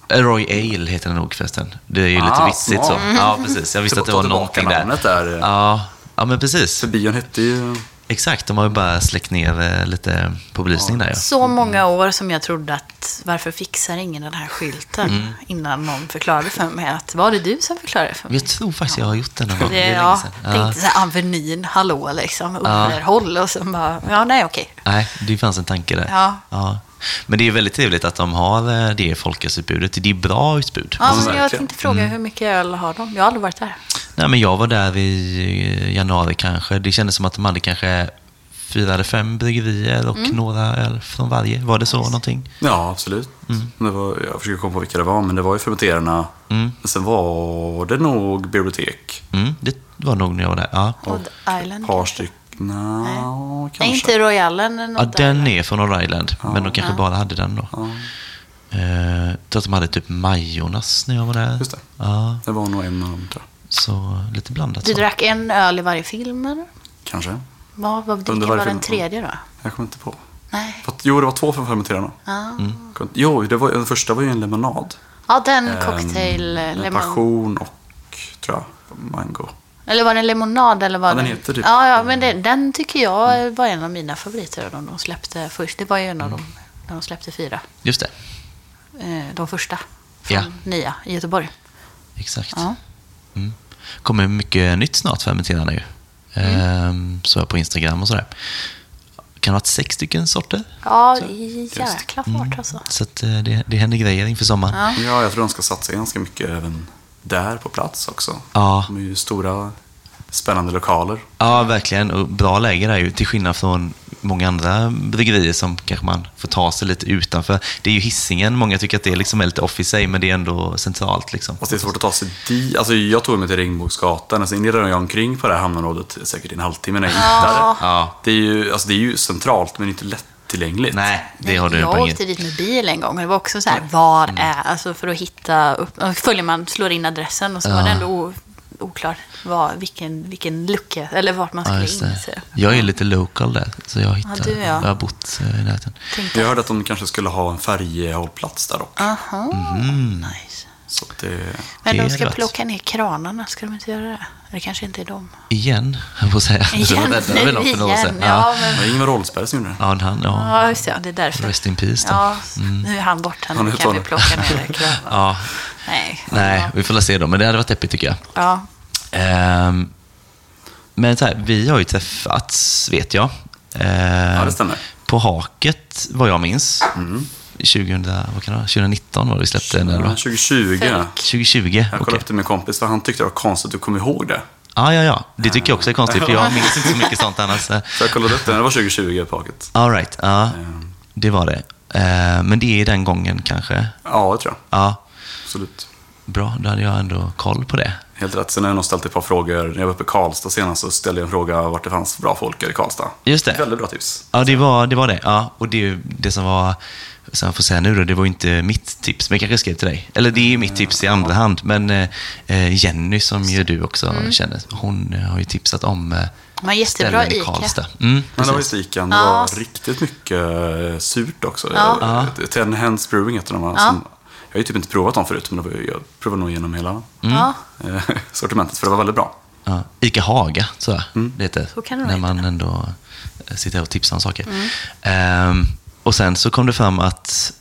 Det. Eh, Roy Ale heter den nog förresten. Det är ju lite Ah, vitsigt så. Ja, precis. Jag visste att det var någonting där. namnet där. Ja, ja, men precis. För bion hette ju... Exakt, de har ju bara släckt ner eh, lite på belysning där ja. Så många år som jag trodde att varför fixar ingen den här skylten Mm. innan någon förklarade för mig att var det du som förklarade för mig? Jag tror faktiskt jag har gjort den någon gång. Det, Det ja. Ja. tänkte så här, Avenyn, hallå liksom, underhåll och så bara, ja nej okej. Nej, det fanns en tanke där. Ja. Men det är väldigt trevligt att de har eh, det folkölsutbudet. Det är bra utbud. Ja, men jag tänkte fråga Mm. hur mycket öl har de? Jag har aldrig varit där. Nej, men jag var där i eh, januari kanske. Det kändes som att de hade kanske fyra eller fem bryggerier och Mm. några öl från varje. Var det så någonting? Ja, absolut. Det var, jag försöker komma på vilka det var, men det var ju fermenterarna. Men sen var det nog bibliotek. Mm, det var nog när jag var där. Ja, Odd Island Ett par stycken. Nå, Nej, kanske. inte Royalen. ja något den där. är från Odd Island. Men de kanske bara hade den då. Ja, Eh, Jag tror att de hade typ Majornas när jag var där. just det. Ja, Det var nog en av dem, tror jag. så lite blandat. Du Så. drack en öl i varje film eller? Kanske. Vad, vad vilken var den tredje då? Jag kommer inte på. Nej. Fast, jo, det var två från fermenterarna. Ja, Jo, det var, den första var ju en lemonad. ja den Ehm, cocktail... med lemon... passion och, tror jag, mango. Eller var det en lemonad? Eller var Ja, den det... heter typ- Ja, ja men det, den tycker jag var en av mina favoriter. De, de släppte först. Det var ju en av dem när de släppte fyra. Just det, Eh, De första. Från Ja. nia i Göteborg. exakt. Ja. kommer mycket nytt snart fermenterarna ju. Mm. Ehm, Så jag på Instagram och sådär. Kan ha varit sex stycken sorter. Ja, jäkla fart alltså. Så att eh, det, det händer grejer inför sommaren. Ja. Ja, jag tror de ska satsa ganska mycket även där på plats också. Ja. De är ju stora, spännande lokaler. Ja, verkligen. Och bra läge där ju, till skillnad från många andra bryggerier som kanske man får ta sig lite utanför. Det är ju hissingen. många tycker att det liksom är lite off i sig, men det är ändå centralt. Liksom. Fast det är svårt att ta sig dit. Alltså, jag tog mig till Regnbågsgatan. Alltså, in jag omkring på det här hamnområdet säkert i en halvtimme när jag hittade. Ja. Det är ju, alltså, det är ju centralt, men inte lättillgängligt. Nej, det har du jag åkte dit med bil en gång och det var också så här, var är, alltså för att hitta upp, följer man, slår in adressen och så var det ändå oklart vad, vilken, vilken lucka, eller vart man Ja, skulle just in. Så jag är lite local där, så jag hittar. du, ja. Jag har bott eh, i närheten. Jag hörde att de kanske skulle ha en färjehållplats där dock. aha, nice. Så att det... Men Det de ska rätt. plocka ner kranarna, ska de inte göra det? Det kanske inte är (laughs) de. Igen, jag får säga. Igen, Så räddade väl för några år igen. sedan. Ja, Ja. Det men, var Ingvar Oldsberg som gjorde det. Ja, han, ja. ja, just det, det är därför. Rest in peace då. Ja, nu är han borta, Ja, nu kan vi det. plocka ner (laughs) kranar. Ja, Nej. nej, vi får väl se då. Men det hade varit deppigt tycker jag. Ja. Ehm, men så här, vi har ju träffats, vet jag. Ehm, Ja, det stämmer. På Haket, vad jag minns. 2000, vad kan det vara? 2019 var det vi släppte den, eller Ja, vad? 2020. Fölk. 2020, Jag kollade upp det med en kompis för han tyckte det var konstigt att du kom ihåg det. Ja, ja, ja. Det tycker jag också är konstigt, för jag minns inte så mycket sånt annars. (laughs) Så jag kollade upp det, det var 2020 på Haket. All right, ja. Det var det. Ehm, men det är den gången kanske. Ja, det tror jag. Ja, Absolut. bra. Då hade jag ändå koll på det. Helt rätt. Sen har jag nog ställt ett par frågor. När jag var uppe i Karlstad senast så ställde jag en fråga vart det fanns bra folk i Karlstad. Just det. Väldigt bra tips. Ja, det var det. Var det. Ja, och det, det som var, som jag får säga nu då, det var ju inte mitt tips, men jag kanske skrev till dig. Eller det är ju mitt tips i andra hand, men eh, Jenny som ju du också känner, hon eh, har ju tipsat om eh, har jättebra i. Karlstad. Mm, Men. Stikan. Det Ja. var riktigt mycket eh, surt också. Ja. Ja. Ten Hands Brewing heter de. Ja. Som, jag har ju typ inte provat dem förut, men var, jag provade nog igenom hela eh, (laughs) sortimentet, för det var väldigt bra. Ja, Ica Haga, så jag Mm. det heter. Så kan det när man ändå eh, sitter och tipsar om saker. Mm. Ehm, och sen så kom det fram att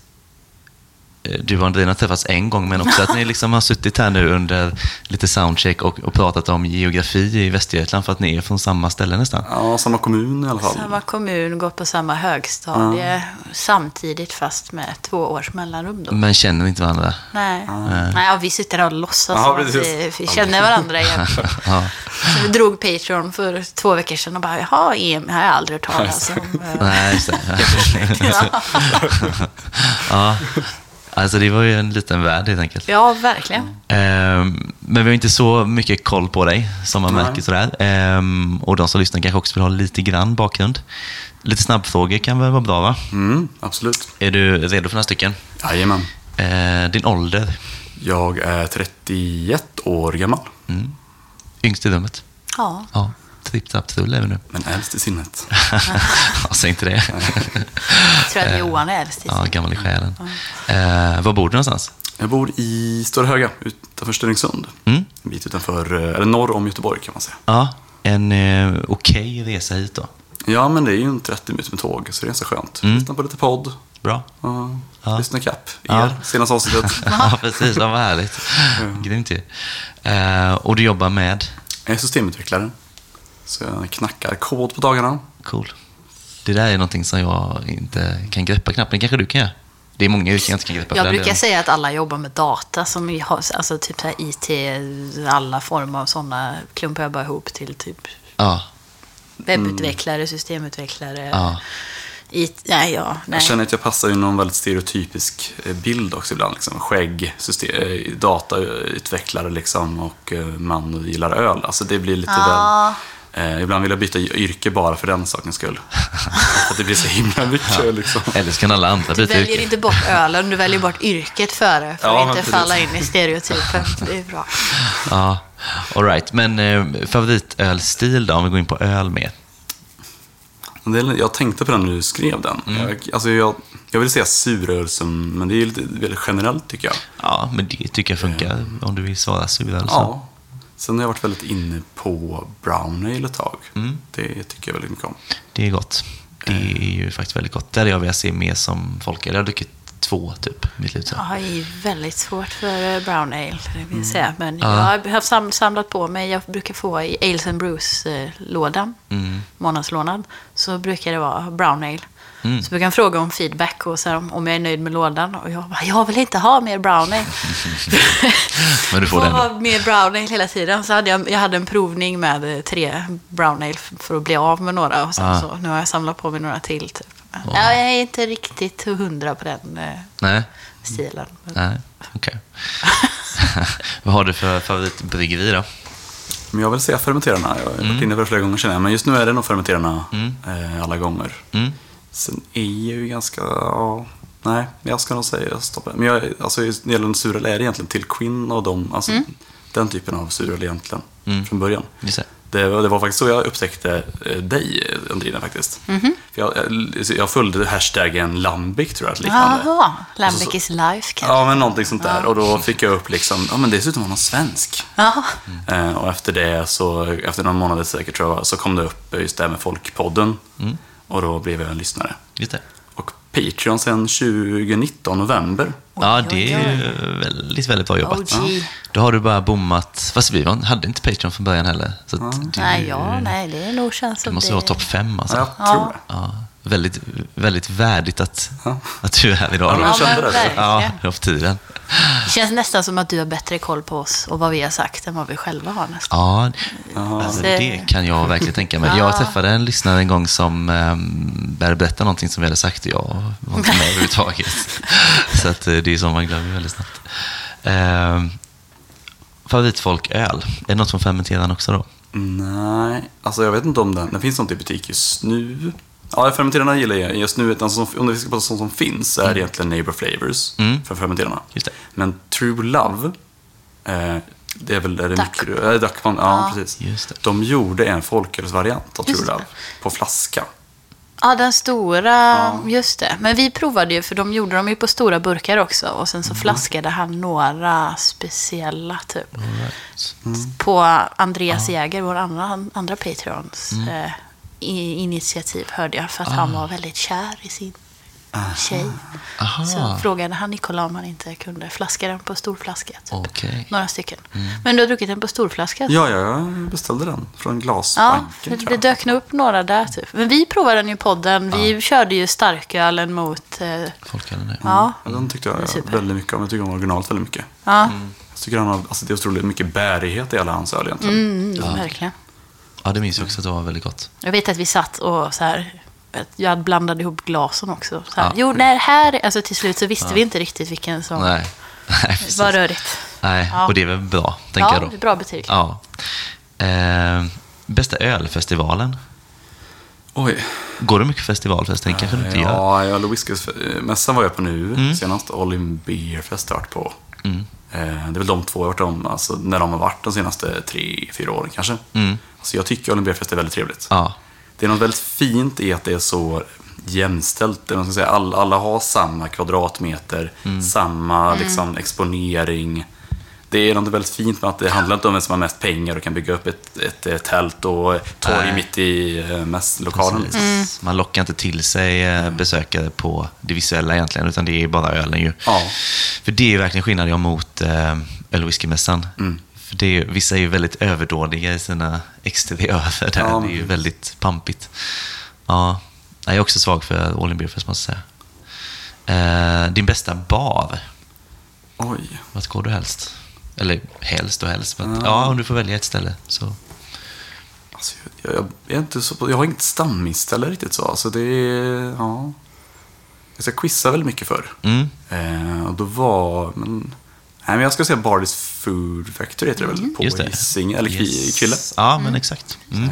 du och Andrina träffats en gång, men också att ni liksom har suttit här nu under lite soundcheck och, och pratat om geografi i Västergötland för att ni är från samma ställe nästan. Ja, samma kommun i alla fall. Samma kommun, gått på samma högstadie samtidigt fast med två års mellanrum då. Men känner inte varandra. Nej, Nej ja, vi sitter här och låtsas Ja, att vi, vi känner varandra egentligen. (laughs) Ja. Så vi drog Patreon för två veckor sedan och bara, jaha, EM har jag aldrig hört talas om. Eh, Nej, just det. (laughs) Ja, (laughs) ja. Alltså det var ju en liten värld helt enkelt. ja verkligen. Ehm, men vi har inte så mycket koll på dig som man märker sådär. Ehm, och de som lyssnar kanske också vill ha lite grann bakgrund. Lite snabbfrågor kan väl vara bra va? Mm, absolut. Är du redo för några stycken? Jajamän. Ehm, din ålder? Jag är 31 år gammal. Yngst i rummet? Ja, Ja. Tripp, trapp, trull är vi nu. Men äldst i sinnet. ja, (laughs) säg inte det. Jag tror att Johan är äldst i ja, gammal i själen. Eh, var bor du någonstans? Jag bor i Stora Höga utanför Stenungsund. Mm. En bit utanför, eh, eller norr om Göteborg kan man säga. Ja, en eh, okej resa hit då. Ja, men det är ju en 30 minuter med tåg, så det är ganska skönt. Lyssna på lite podd. Bra. Ja, Ja. Lyssna kapp er, Ja. senaste avsnittet. (laughs) ja, precis. Ja, vad härligt. Grymt ju. Eh, och du jobbar med? Jag är systemutvecklare. Så jag knackar kod på dagarna. Cool. Det där är någonting som jag inte kan greppa knappt, men kanske du kan göra? Det är många yrken jag inte kan greppa. Jag brukar delen. säga att alla jobbar med data, som har, alltså typ så här IT, alla former av sådana klumpar jag bara ihop till typ Ja, webbutvecklare, systemutvecklare, ja. IT, nej, ja, nej. Jag känner att jag passar i någon väldigt stereotypisk eh, bild också ibland. Liksom. Skägg, system, eh, datautvecklare liksom, och eh, man och gillar öl. Alltså det blir lite Ja. väl... Eh, ibland vill jag byta yrke bara för den sakens skull. för att det blir så himla mycket. Liksom. Eller så kan alla andra Du byta väljer yrke. inte bort ölen, du väljer bort yrket före för Ja, att inte precis. falla in i stereotypen. Det är bra. Ja, all right. Men eh, favoritölstil då, om vi går in på öl mer? Jag tänkte på den när du skrev den. Jag, alltså jag, jag vill säga suröl, som, men det är ju lite väldigt generellt tycker jag. Ja, men det tycker jag funkar om du vill svara suröl. så. Ja. Sen har jag varit väldigt inne på brown ale ett tag. Det tycker jag väldigt mycket om. Det är gott. Det är ju faktiskt väldigt gott. Där hade jag velat se mer som folk. Jag har druckit två, typ, mitt liv. Jag har ju väldigt svårt för eh, brown ale, det vill jag säga. Men Mm. Ja. jag har sam- samlat på mig, jag brukar få i Ales and Brews-lådan, Mm. månadslådan, så brukar det vara brown ale. Mm. Så brukar jag fråga om feedback och så om- om jag är nöjd med lådan. Och jag bara, jag vill inte ha mer brown ale. (laughs) Men du får ha ändå. mer brown ale hela tiden. Så hade jag, jag hade en provning med tre brown ale f- för att bli av med några. Och sen Ah. så, nu har jag samlat på mig några till. Typ. Ja, jag är inte riktigt hundra på den eh, Nej, stilen. Men- nej, okej. (laughs) Vad har du för favoritbryggeri då? Men jag vill säga fermenterarna. Jag har varit inne på det flera gånger känner jag. Men just nu är det nog fermenterarna Mm. eh, alla gånger. Mm. Sen är jag ju ganska... Ja, nej, jag ska nog säga stopp. Men jag, alltså, när det gäller en suröl är det egentligen till Quinn och dem. Alltså, Den typen av suröl egentligen. Mm. Från början. Det. Det, var- faktiskt så jag upptäckte eh, dig, Andrina, faktiskt. För jag, jag, jag följde hashtaggen Lambic, tror jag, liknande. Jaha, Lambic så- is life kanske. Ja, men någonting sånt där. Och då fick jag upp liksom, ja men dessutom var någon svensk. Ja. Eh, och efter det, så, efter några månader säkert tror jag, så kom det upp just det här med Folkpodden. Och då blev jag en lyssnare. Just det. Och Patreon sedan 2019, november. Ja, det är väldigt, väldigt bra jobbat. OG. Då har du bara bommat. Fast vi var- hade inte Patreon från början heller. Så att du, Nej, ja, nej, det är nog du att måste det... vara topp fem alltså. Ja, jag Ja. tror det. Ja, väldigt, väldigt värdigt att, Ja. att du är här idag. Ja, men jag kände det. Ja, det var på tiden. Det känns nästan som att du har bättre koll på oss och vad vi har sagt än vad vi själva har nästan. Ja, alltså, Det- det kan jag verkligen tänka mig. Jag träffade en lyssnare en gång som um, började berätta någonting som vi hade sagt och jag var inte med (laughs) överhuvudtaget. Så att, eh, det är så man glömmer väldigt snabbt. Um, favoritfolköl, är det något från fermenteraren också då? Nej, alltså jag vet inte om den, den finns inte i butik just nu. Ja, fermenterarna gillar jag. Just nu, alltså, som- om vi ska prata sånt som finns, så är det egentligen Neighbor Flavors Mm. för fermenterarna. Just det. Men True Love, eh, det är väl är det Duck. mikro... Äh, Duckman, ja, precis. Just det. De gjorde en folkölsvariant av True Just det. Love på flaska. Ja, den stora, just det. Men vi provade ju, för de gjorde dem ju på stora burkar också. Och sen så Mm. flaskade han några speciella, typ. Right. På Andreas Jäger, vår andra, andra Patreons Mm. eh, initiativ, hörde jag. För att Ah. han var väldigt kär i sin tjej. Aha. Så frågade han Nikola om han inte kunde flaska den på stor flaska. Typ. Okej. Några stycken. Men du har druckit den på stor flaska? Ja, jag beställde den från Ja, Glasbanken. tror det jag. dök nog upp några där typ. Men vi provade den ju i podden. Vi körde ju starkölen mot... Eh, Folkölen är. ja. Ja, den tyckte jag Super. väldigt mycket om. Jag tycker om originalet väldigt mycket. Ja, Jag tycker han har, alltså det är otroligt mycket bärighet i alla hans öl egentligen. mm, verkligen. Ja, det minns jag också att det var väldigt gott. Jag vet att vi satt och så här... Jag blandade ihop glasen också. Så här, Ja. Jo, nej, här... Alltså till slut så visste vi inte riktigt vilken som Nej. (laughs) Nej, precis. var rörigt. Nej, Ja. och det är väl bra, tänker Ja, jag det då. är bra betyg. Ja. Eh, bästa ölfestivalen? Oj. Går du mycket festival förresten? kanske du inte gör? Ja, jag Whiskysmässan var jag på nu senast. All in Beer Fest har jag varit på. Mm. Eh, det är väl de två jag har varit om, alltså, när de har varit de senaste tre, fyra åren kanske. Mm. Alltså, jag tycker Olympiafest är väldigt trevligt. Ja. Det är något väldigt fint i att det är så jämställt. Man ska säga, alla, alla har samma kvadratmeter, Mm. samma liksom, exponering. Det är något väldigt fint med att det handlar inte om vem som har mest pengar och kan bygga upp ett, ett, ett tält och torg Nej. mitt i eh, mässlokalen. Liksom. Man lockar inte till sig eh, besökare på det visuella egentligen, utan det är bara ölen ju. Ja. För det är ju verkligen skillnad jag mot eh, öl och whiskymässan. Mm. För det är, ju- vissa är ju väldigt överdådiga i sina exteriörer där. Ja, det är ju väldigt pampigt. Ja, jag är också svag för All In Beer Fest måste jag säga. Eh, din bästa bar, Oj. vart går du helst? Eller helst och helst, men Ja. ja, om du får välja ett ställe så. Alltså, jag, jag, är inte så, jag har inget stammisställe riktigt så. Alltså, det är, ja. Jag quizza väldigt mycket för. Mm. Eh, och då var, men, nej men jag ska säga Bardis Food Factory heter det väl? På Just det. Hisingen, eller yes. Kville. Ja, men exakt. Mm.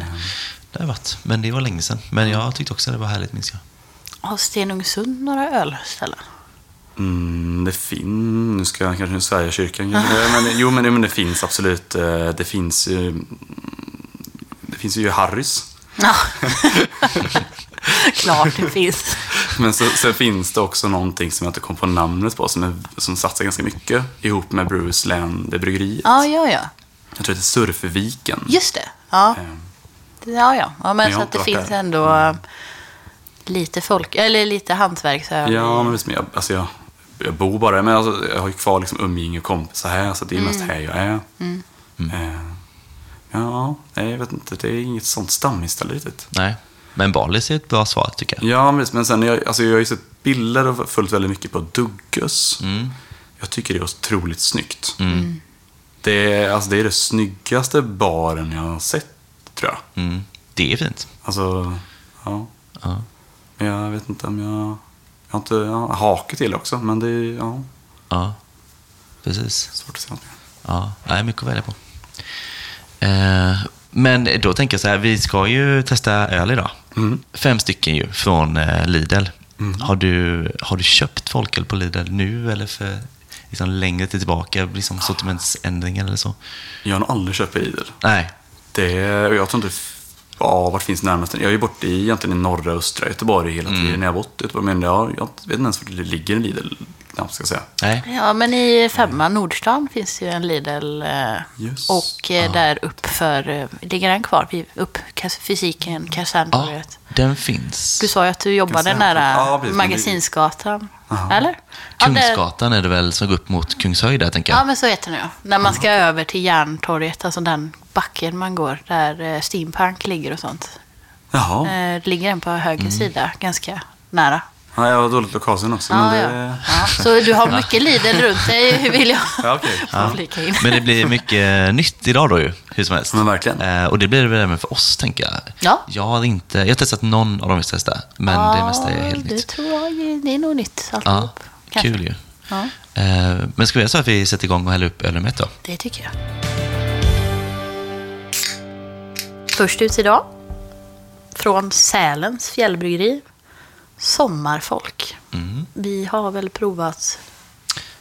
Det har varit, men det var länge sedan. Men jag tyckte också det var härligt, minns jag. Har Stenungsund några ölställen? Mm, det finns, nu ska jag kanske svära kyrkan kanske. men, jo, men, men det finns absolut. eh, Det finns ju, mm, det finns ju Harrys. Ja. (laughs) Klart det finns. Men så, sen finns det också någonting som jag inte kom på namnet på, som, är, som satsar ganska mycket ihop med Bruce Land, det bryggeriet. Ja, ja, ja. Jag tror det heter Surfviken. Just det. Ja, Eh, ja, ja. ja men så att det finns där. ändå äh, lite folk, eller lite hantverksöl. Ja, men visst, men jag, alltså jag, jag bor bara men alltså, jag har ju kvar liksom umgänge och kompisar här, så det är mest här jag är. Eh, ja, nej, jag vet inte, det är inget sånt stammisställe riktigt. Nej, men Balis är ett bra svar tycker jag. Ja, men, visst, men sen, jag, alltså, jag har ju sett bilder och följt väldigt mycket på Dugges. Mm. Jag tycker det är otroligt snyggt. Det, är, alltså, det är det snyggaste baren jag har sett, tror jag. Mm. Det är fint. Alltså, ja. Ja. Men jag vet inte om jag... Jag har inte ja, hake till också, men det är ja, ja, precis. svårt att säga något mer. Ja, det är mycket att välja på. Eh, men då tänker jag så här, vi ska ju testa öl idag. Mm. Fem stycken ju från eh, Lidl. Har, du, har du köpt folköl på Lidl nu eller för liksom, längre tillbaka? Liksom sortimentsändring eller så? Jag har nog aldrig köpt Lidl. Nej. Det, och jag tror inte... Ja, vart finns närmast? Jag är ju borta i, egentligen i norra östra Göteborg hela Mm. tiden när jag har bott i Göteborg. Men jag, jag vet inte ens var det ligger en Lidl, knappt ska jag säga. Nej. Ja, men i femman Nordstan finns det ju en Lidl. eh, Just. Och eh, där upp för, eh, ligger den kvar? vid- Upp kas- fysiken, Ja, Kaserntorget. den finns. Du sa ju att du jobbade nära Ja, precis, men det- Magasinsgatan. Aha. Eller? Ja, det- Kungsgatan är det väl som går upp mot Kungshöjd där, tänker jag. Ja, men så heter det nu. När man ska över till Järntorget, alltså den backen man går, där eh, Steampunk ligger och sånt. Jaha. Eh, ligger den på höger Mm. sida, ganska nära. Ja, jag har dåligt lokalsinne också. Ja, men ja. det... ja. Så du har (laughs) mycket Lidl runt dig, (laughs) vill jag Ja, okej. ja. (laughs) flika in. Men det blir mycket nytt idag då ju, hur som helst. Men verkligen. Eh, och det blir det väl även för oss, tänker jag. Ja. Jag har inte, jag har testat någon av de vi testar, men det mesta är helt det nytt. tror jag är- det är nog nytt Ja, alltihop. kanske. kul ju. Ja, Eh, men ska vi göra så att vi sätter igång och häller upp ett då? det tycker jag. Först ut idag, från Sälens fjällbryggeri, Sommarfolk. Mm. Vi har väl provat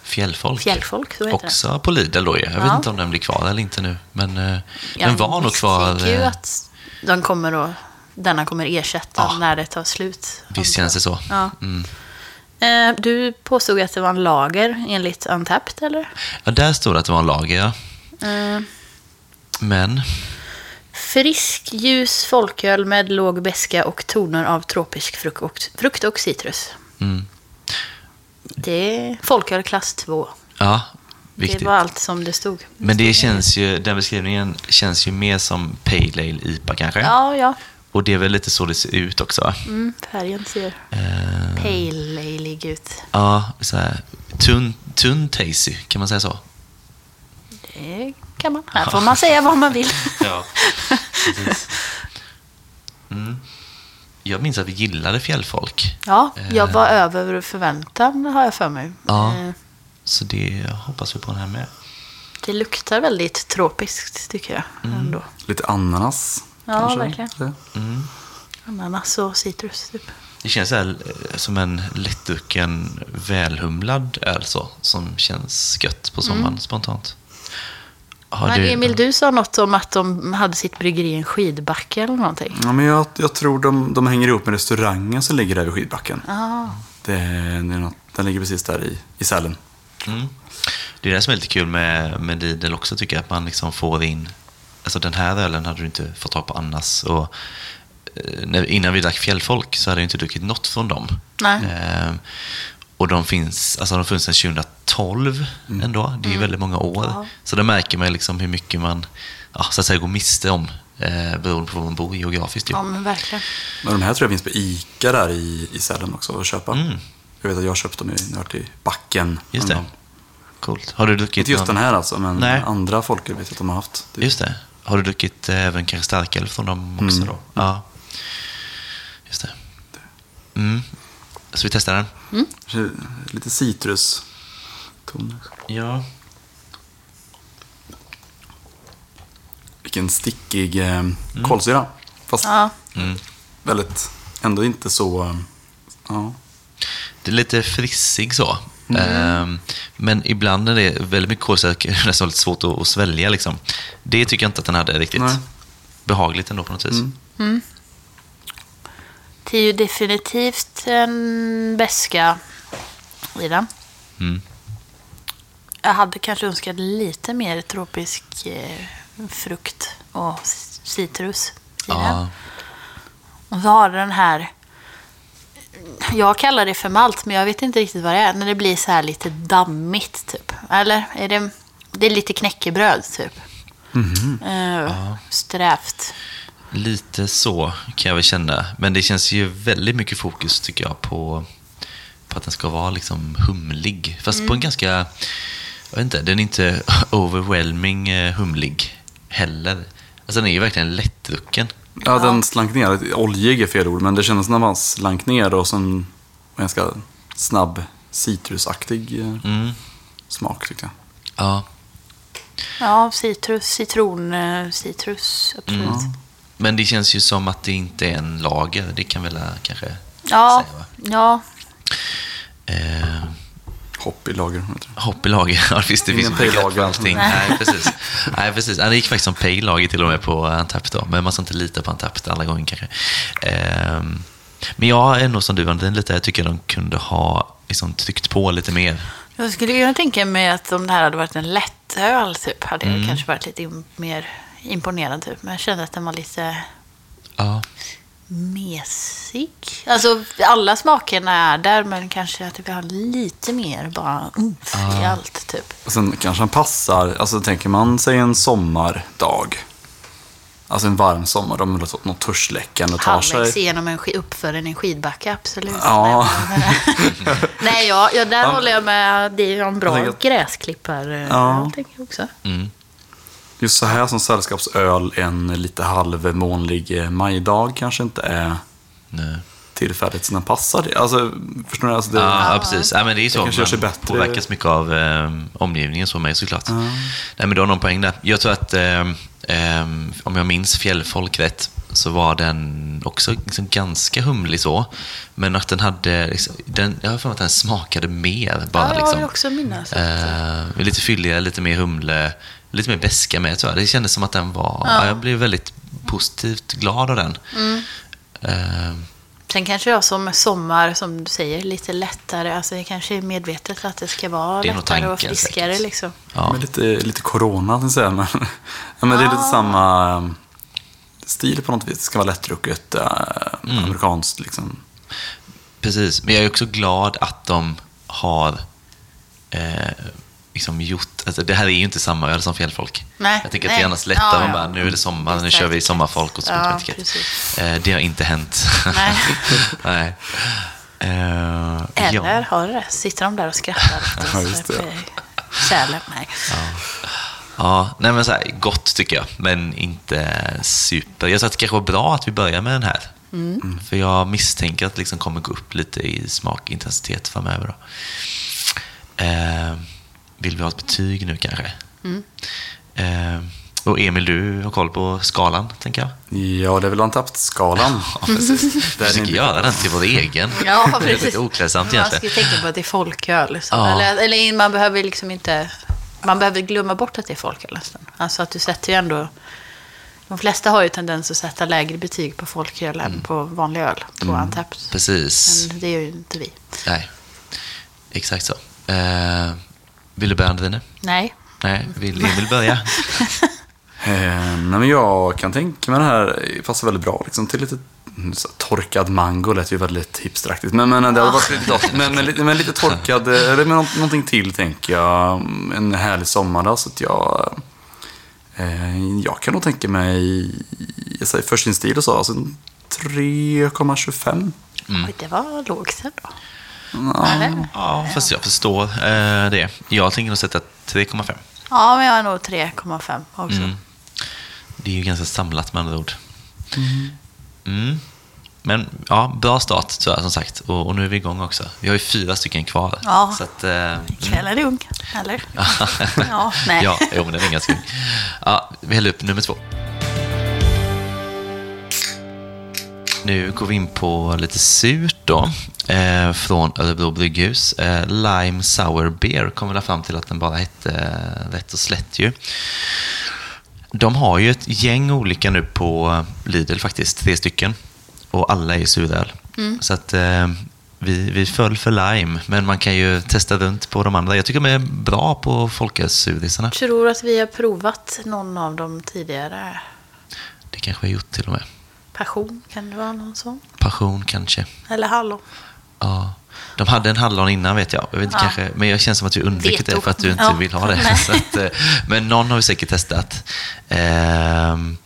Fjällfolk. Fjällfolk, Också på Lidl då. Jag vet Ja. inte om den blir kvar eller inte nu. Men eh, Ja, den var nog kvar. misstänker ju eh, att de kommer att, denna kommer ersätta Ja. när det tar slut. Visst känns det så. Ja. Mm. Eh, Du påstod att det var en lager enligt Untapped, eller? Ja, där stod det att det var en lager, ja. Eh, Men, Frisk, ljus folköl med låg beska och toner av tropisk frukt och, frukt och citrus. mm, Det är folköl klass 2. ja, viktigt. Det var allt som det stod. Men det känns ju, den beskrivningen känns ju mer som Pale Ale IPA kanske. Ja, ja. Och det är väl lite så det ser ut också. Mm, färgen ser Eh, pale ale ut. ja, så här, tunn, tunn tasty, kan man säga så? Det kan man. Här får man säga vad man vill. (laughs) Ja, precis. Mm. Jag minns att vi gillade fjällfolk. Ja, jag var över förväntan har jag för mig. Ja. Eh, Så det hoppas vi på den här med. Det luktar väldigt tropiskt tycker jag. Mm. Ändå. Lite ananas. Ja, kanske. verkligen. Mm. Ananas och citrus typ. Det känns här, eh, som en lättdrucken, välhumlad öl så, som känns gött på sommaren spontant. Har Men Emil, du sa något om att de hade sitt bryggeri i en skidbacke eller någonting. Ja, men jag, jag tror de, de hänger ihop med restaurangen som ligger där vid skidbacken. Ja. Det, det är något, den ligger precis där i, i Sälen. Mm. Det är det som är lite kul med, med Lidl också tycker jag, att man liksom får in, alltså den här ölen hade du inte fått tag på annars. Och, eh, när, innan vi drack Fjällfolk så hade jag inte druckit något från dem. Nej. Eh, och de finns, alltså de har funnits sedan 2012 ändå, det är ju väldigt många år. Ja. Så då märker man liksom hur mycket man ja, så att säga, går miste om eh, beroende på var man bor geografiskt. Ju. ja, men verkligen. Men de här tror jag finns på Ica där i, i Sälen också att köpa. Mm. Jag vet att jag har köpt dem i, när jag i backen. Just det. Coolt. Har du druckit Inte just någon- den här alltså, men Nej. andra folköl vet att de har haft. Det- Just det. Har du druckit eh, även kanske starköl från dem också Mm. då? Ja. Just det. Mm. Så vi testar den? Kanske Lite citrus. toner. Ja. Vilken stickig eh, kolsyra. Fast Ja. Mm. väldigt, ändå inte så... eh, Ja. Det är lite frissig så. Ehm, men ibland är det väldigt mycket kolsyra, (laughs) det är nästan lite svårt att, att svälja. Liksom. Det tycker jag inte att den hade riktigt. Nej. Behagligt ändå på något vis. Mm. Det är ju definitivt en beska i den. Mm. Jag hade kanske önskat lite mer tropisk eh, frukt och citrus i den. Ja. Och så har den här... Jag kallar det för malt, men jag vet inte riktigt vad det är. När det blir så här lite dammigt, typ. Eller? Är det, det är lite knäckebröd, typ. Eh, Strävt. Lite så kan jag väl känna. Men det känns ju väldigt mycket fokus tycker jag på, på att den ska vara liksom humlig. Fast på en ganska, jag vet inte, den är inte (laughs) overwhelming eh, humlig heller. Alltså den är ju verkligen lättdrucken. Ja, den slank ner. Oljig är fel ord, men det kändes när man slank ner och sen ganska snabb citrusaktig eh, Mm. smak tyckte jag. Ja, Ja, citrus, citron, eh, citrus, absolut. Men det känns ju som att det inte är en lager. Det kan väl kanske Ja, säga va? ja, Eh, Hopp i lager. Hopp i lager, (laughs) ja visst det Ingen finns för lager. allting. Nej, precis. Nej, precis. Det gick faktiskt som pale lager till och med på Antapt då, men man ska inte lita på Antapt alla gånger kanske. Ehm, men jag är nog som du, Valentin, lite, jag tycker de kunde ha liksom, tryckt på lite mer. jag skulle kunna tänka mig att om det här hade varit en lättöl, typ, hade Mm. jag kanske varit lite mer imponerad. Typ. Men jag kände att den var lite Ja, mesig. Alltså, alla smakerna är där, men kanske att det vill ha lite mer bara umf i allt, typ. Och sen kanske han passar, alltså tänker man sig en sommardag. Alltså en varm sommar, de vill ha något törstsläckande och tar Halvvägs sig... igenom en uppför en skidbacke, absolut. Ja. Nej, (laughs) Nej ja, ja, där Ja. håller jag med. Det är en bra Jag att- gräsklippar. eh, Ja. Jag tänker jag också. mm. Just så här som sällskapsöl en lite halvmånlig eh, majdag kanske inte är nej. tillfället som den passar det. Alltså, förstår ni? Alltså det, Ja, ja, precis. Ja, men det är så. sig Man bättre. påverkas mycket av eh, omgivningen så med såklart. Nej, men du har någon poäng där. Jag tror att, eh, eh, om jag minns Fjällfolk rätt, så var den också liksom ganska humlig så. Men att den hade, liksom, den, jag har för mig att den smakade mer bara. Ja, jag liksom. vill också minnas. Eh, lite fylligare, lite mer humle, lite mer beska med tror jag. Det kändes som att den var, ja. jag blev väldigt positivt glad av den. Mm. Eh, Sen kanske jag som sommar, som du säger, lite lättare. Alltså det kanske är medvetet att det ska vara Det lättare och tanken friskare. säkert. Liksom. ja. Med lite, lite corona, tänkte jag säga. (laughs) Men, ja, men det är lite samma eh, stil på något vis. Det ska vara lättdrucket, äh, Mm. amerikanskt liksom. Precis, men jag är också glad att de har eh, liksom gjort... Alltså det här är ju inte samma öl som Fjällfolk. Nej, jag tänker att det är annars lättare Ja, om ja. bara, nu är det sommar, nu kör vi sommarfolk och så Ja, eh, Det har inte hänt. Nej. (laughs) Nej. Eh, Eller ja. har det? Sitter de där och skrattar åt (laughs) Ja, oss för Sälen? Nej. Ja, nej men så här, gott tycker jag, men inte super. Jag tror att det kanske var bra att vi börjar med den här. Mm. För jag misstänker att det liksom kommer gå upp lite i smakintensitet framöver. Då. Eh, vill vi ha ett betyg nu kanske? Mm. Eh, Och Emil, du har koll på skalan, tänker jag? Ja, det är väl Antapt-skalan. (laughs) Ja, precis. Vi Där försöker göra den till vår egen. (laughs) Ja, det är precis. lite oklädsamt Man egentligen. ska tänka på att det är folköl. Liksom. Ja. Eller, eller man behöver liksom inte... Man behöver glömma bort att det är folköl nästan. Alltså att du sätter ju ändå... De flesta har ju tendens att sätta lägre betyg på folköl än på vanlig öl. På Antapt. Precis. Men det är ju inte vi. Nej, exakt så. Eh, vill du börja, Andrine? Nej. Nej, vill Emil börja? (laughs) Eh, nej, men jag kan tänka mig det här passar väldigt bra liksom, till lite mm, så, torkad mango. lät ju väldigt hipsteraktigt. Men, men det hade varit lite gott. Men, men, lite- men lite torkad, eh, eller med nå- någonting till tänker jag. En härlig sommardag. Så att jag, eh, jag kan nog tänka mig, jag säger för sin stil och så, alltså en 3,25. Oj, det var lågt ändå. Ja, Eller? Ja, fast jag förstår eh, det. Jag tänker nog sätta 3,5. Ja, men jag har nog 3,5 också. Mm. Det är ju ganska samlat med andra ord. Mm. Men ja, bra start tror jag som sagt. Och, och nu är vi igång också. Vi har ju fyra stycken kvar. Ja. Så att, eh, Kvällen är ung, eller? Ja, nej. (laughs) ja, jo, men det är ganska kul. Ja, vi häller upp nummer två. Nu går vi in på lite surt då. Eh, från Örebro Brygghus. Eh, Lime Sour Beer kom väl fram till att den bara hette eh, rätt och slätt ju. De har ju ett gäng olika nu på Lidl faktiskt, tre stycken. Och alla är suröl. Så att eh, vi, vi föll för lime, men man kan ju testa runt på de andra. Jag tycker de är bra på folkölssurisarna. Tror att vi har provat någon av dem tidigare. Det kanske vi har gjort till och med. Passion, kan det vara någon sån? Passion kanske. Eller hallon? Ja. De hade en hallon innan vet jag. jag vet inte, Ja. kanske, men jag känner som att du undvikit det för att du inte Ja. vill ha det. (laughs) Så att, eh, men någon har vi säkert testat. Ehm,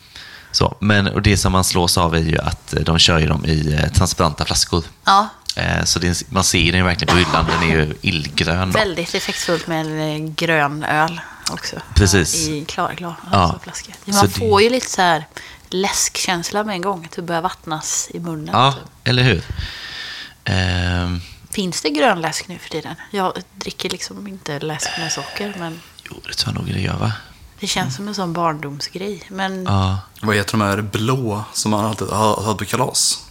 så. Men och det som man slås av är ju att eh, de kör ju dem i eh, transparenta flaskor. Ja, Eh, Så det, man ser den ju verkligen på hyllan. Den är ju illgrön. Då. väldigt effektfullt med en grön öl också. Precis. I klarglas. Ja. Alltså flaska. Så Man det- får ju lite så här läskkänsla med en gång. Att det börjar vattnas i munnen. Ja, typ. eller hur? Ehm, Finns det grön läsk nu för tiden? Jag dricker liksom inte läsk med socker. Men jo, det tror jag nog det gör va? det känns som en sån barndomsgrej. Men ja. Vad heter de här blå som man alltid har på kalas?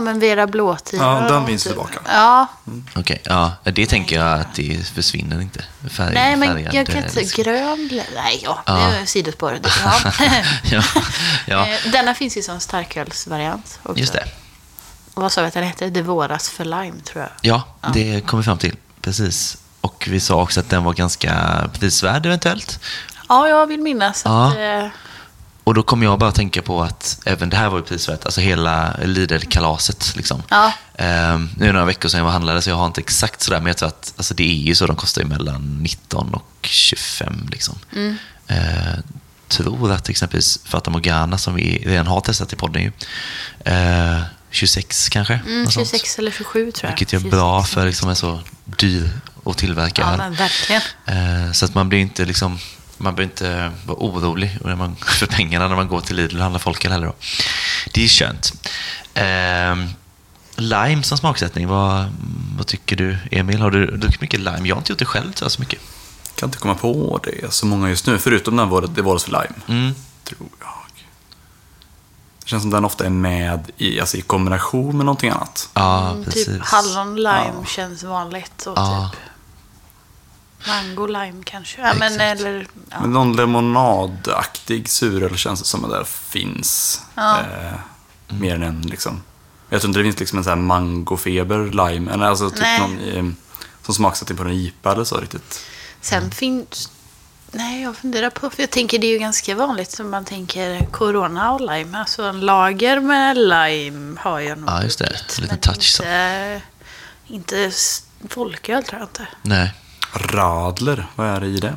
Men Vera Blåtira. Ja, den finns typ. tillbaka. Ja, Okej, ja. Det tänker jag att det försvinner inte. Färg, nej men färgad, jag kan eh, inte... liksom. Grön... Nej, ja, Ja. det är sidospår. Ja. (laughs) ja, ja, Eh, Denna finns ju som starkölsvariant också. just det. Och vad sa vi att den hette? Det våras för lime, tror jag. Ja, det kom vi fram till. Precis. Och vi sa också att den var ganska prisvärd eventuellt. Ja, jag vill minnas Ja. att... Eh, Och då kom jag bara att tänka på att även det här var ju prisvärt. Alltså hela Lidl-kalaset. Liksom. Ja. Ehm, nu är det några veckor sedan jag var handlade så jag har inte exakt sådär. Men jag tror att alltså, det är ju så. De kostar ju mellan 19 och 25. Liksom. Mm. Eh, tror att exempelvis Fata Morgana som vi redan har testat i podden ju. Eh, 26 kanske. mm, något sånt. 26 eller 27, tror jag. Vilket är bra 26. för liksom en så dyr att tillverka Ja, öl. men verkligen. Eh, Så att man blir inte liksom man behöver inte vara orolig när man, för pengarna när man går till Lidl och handlar folköl heller. Då. Det är skönt. Eh, lime som smaksättning, vad, vad tycker du Emil? Har du druckit mycket lime? Jag har inte gjort det själv jag, så mycket. Kan inte komma på det så många just nu, förutom den var det var för lime. Mm. Tror jag. Det känns som den ofta är med i, alltså i kombination med någonting annat. Ja, Mm, precis. typ hallon lime känns vanligt. Och Ja. typ mango lime kanske. Ja, men, eller, ja. Men någon lemonadaktig suröl känns det som att där finns. Ja. Eh, mer än en liksom. Jag tror inte det finns liksom en sån här mangofeber lime. Eller alltså typ Nej. någon eh, som smaksättning på en IPA eller så riktigt. Sen finns... Nej, jag funderar på... För jag tänker det är ju ganska vanligt om man tänker corona och lime. Alltså en lager med lime har jag nog Ja, just det. En liten touch så. Inte, inte s- folköl tror jag inte. Nej. Radler, vad är det i det?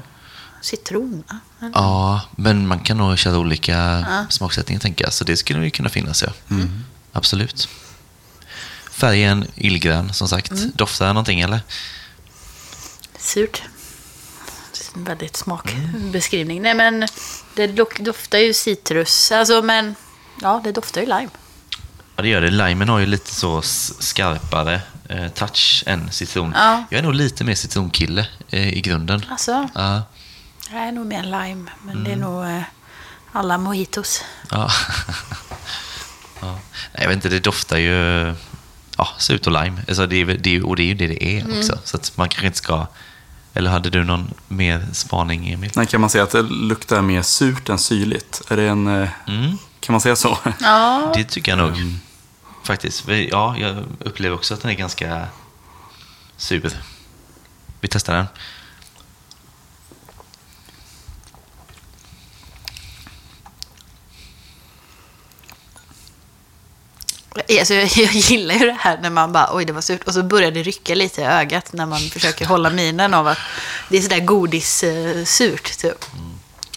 Citron? Eller? Ja, men man kan nog köra olika smaksättningar tänker jag. Så det skulle ju kunna finnas ja. Absolut. Färgen illgrön som sagt. Doftar det någonting eller? Surt. Väldigt smakbeskrivning. Nej, men det doftar ju citrus. Alltså, men ja, det doftar ju lime. Ja, det gör det. Limen har ju lite så skarpare eh, touch än citron. Ja. Jag är nog lite mer citronkille eh, i grunden. Alltså, Ja. Jag är nog mer lime, men det är nog eh, alla mojitos. Ja. (laughs) ja. Nej, Jag vet inte, det doftar ju ja, surt och lime. Alltså det det och det är ju det det är också. Så att man kanske inte ska... Eller hade du någon mer spaning, Emil? Nej, kan man säga att det luktar mer surt än syrligt? Är det en... eh, Mm, Kan man säga så? Ja, det tycker jag nog. Faktiskt. Ja, jag upplever också att den är ganska sur. Vi testar den. Alltså, jag, jag gillar ju det här när man bara, oj det var surt. Och så börjar det rycka lite i ögat när man försöker hålla minen av att det är sådär godissurt typ.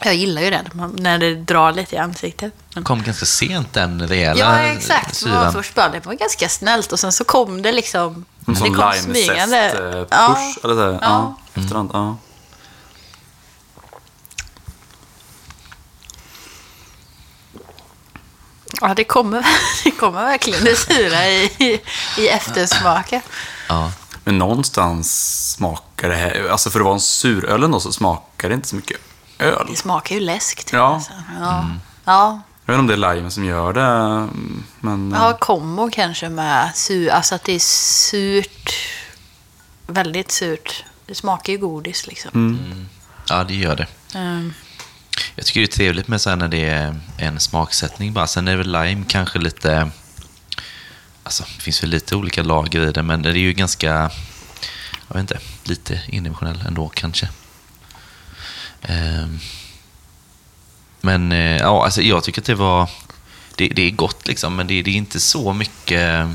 Jag gillar ju det, när det drar lite i ansiktet. Men, kom ganska sent den rejäla ja, exakt. Det var syran. först bara, det var ganska snällt och sen så kom det liksom, En det sån kom lime-zest-push? Ja, Eller så här. Ja. Ja. Efterhand, ja. ja det, kommer, (laughs) det kommer verkligen det sura i, i eftersmaken. Ja. Men någonstans smakar det här... Alltså för att vara en suröl ändå så smakar det inte så mycket öl. Det smakar ju läsk. typ, Ja. Alltså. Ja. ja. Jag vet inte om det är limen som gör det, men... Ja, kombo kanske med sur, alltså att det är surt, väldigt surt. Det smakar ju godis liksom. Mm. ja, det gör det. Mm. Jag tycker det är trevligt med så här när det är en smaksättning bara. Sen är väl lime kanske lite... Alltså, det finns väl lite olika lager i det, men det är ju ganska... Jag vet inte, lite individuell ändå kanske. Ehm, men eh, ja, alltså jag tycker att det var... Det, det är gott liksom, men det, det är inte så mycket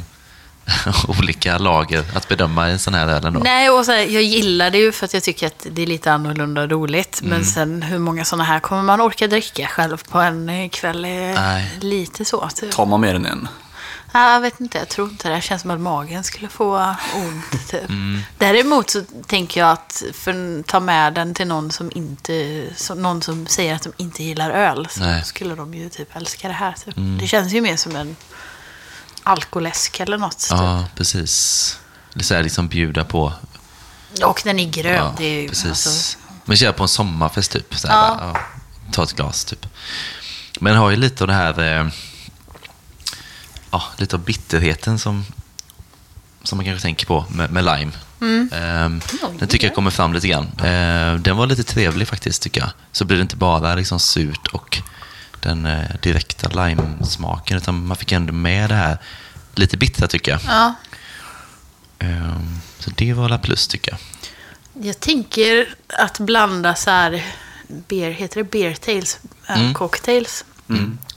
(laughs) olika lager att bedöma i en sån här öl ändå. Nej, och så här, jag gillar det ju för att jag tycker att det är lite annorlunda och roligt. Men sen hur många sådana här kommer man orka dricka själv på en eh, kväll? är Nej. Lite så. Typ. Tar man mer än en? Ja, jag vet inte, jag tror inte det. Det känns som att magen skulle få ont. (laughs) Typ. Däremot så tänker jag att för, ta med den till någon som inte, som, någon som säger att de inte gillar öl. Så Nej. skulle de ju typ älska det här. Typ. Det känns ju mer som en alkoläsk eller något. Typ. Ja, precis. Det är så här liksom bjuda på Och den är grön. Ja, det är ju, precis. Alltså, Men köra på en sommarfest typ. Så här, ja, ta ett glas typ. Men har ju lite av det här, eh, ja, lite av bitterheten som, som man kanske tänker på med, med lime. Mm. Ehm, den tycker jag kommer fram lite grann. Ehm, den var lite trevlig faktiskt tycker jag. Så blir det inte bara liksom surt och den eh, direkta limesmaken utan man fick ändå med det här lite bittra tycker jag. ja. Ehm, så det var la plus tycker jag. Jag tänker att blanda så här, beer, heter det beer tails, äh, Mm. cocktails.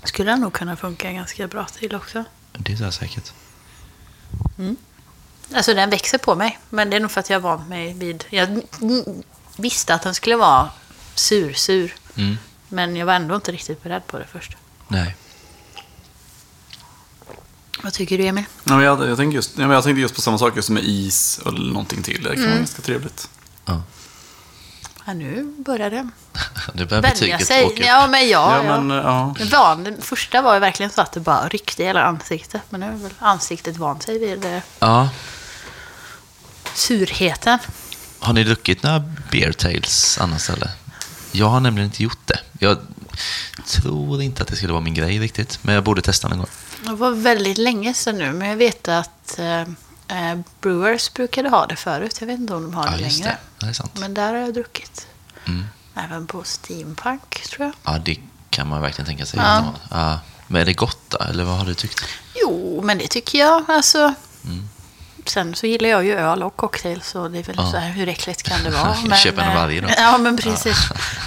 Skulle den nog kunna funka ganska bra till också. Det är så säkert. Alltså den växer på mig, men det är nog för att jag vant mig vid... Jag mm, visste att den skulle vara sur-sur, Mm. men jag var ändå inte riktigt beredd på det först. Nej. Vad tycker du, Emil? Ja, men jag, jag, tänker just, jag tänkte just på samma sak just med is och någonting till. Det kan vara ganska trevligt. Ja. Ja, nu börjar det (laughs) Det börjar vänja betyget sig. upp. Ja, men ja. Ja, men, ja. Van, den första var ju verkligen så att det bara ryckte i hela ansiktet. Men nu har väl ansiktet vant sig vid eh, Ja. surheten. Har ni druckit några beer tails annars eller? Jag har nämligen inte gjort det. Jag tror inte att det skulle vara min grej riktigt, men jag borde testa någon gång. Det var väldigt länge sedan nu, men jag vet att eh, eh, Brewers brukade ha det förut. Jag vet inte om de har Ja, det längre. det. Det är sant. Men där har jag druckit. Mm. Även på Steampunk, tror jag. Ja, det kan man verkligen tänka sig. Ja. Ja. Men är det gott då, eller vad har du tyckt? Jo, men det tycker jag. Alltså, Mm. Sen så gillar jag ju öl och cocktail, så det är väl Ja. så här, hur äckligt kan det vara? (laughs) Jag köper en av eh, varje då. (laughs) Ja, men precis.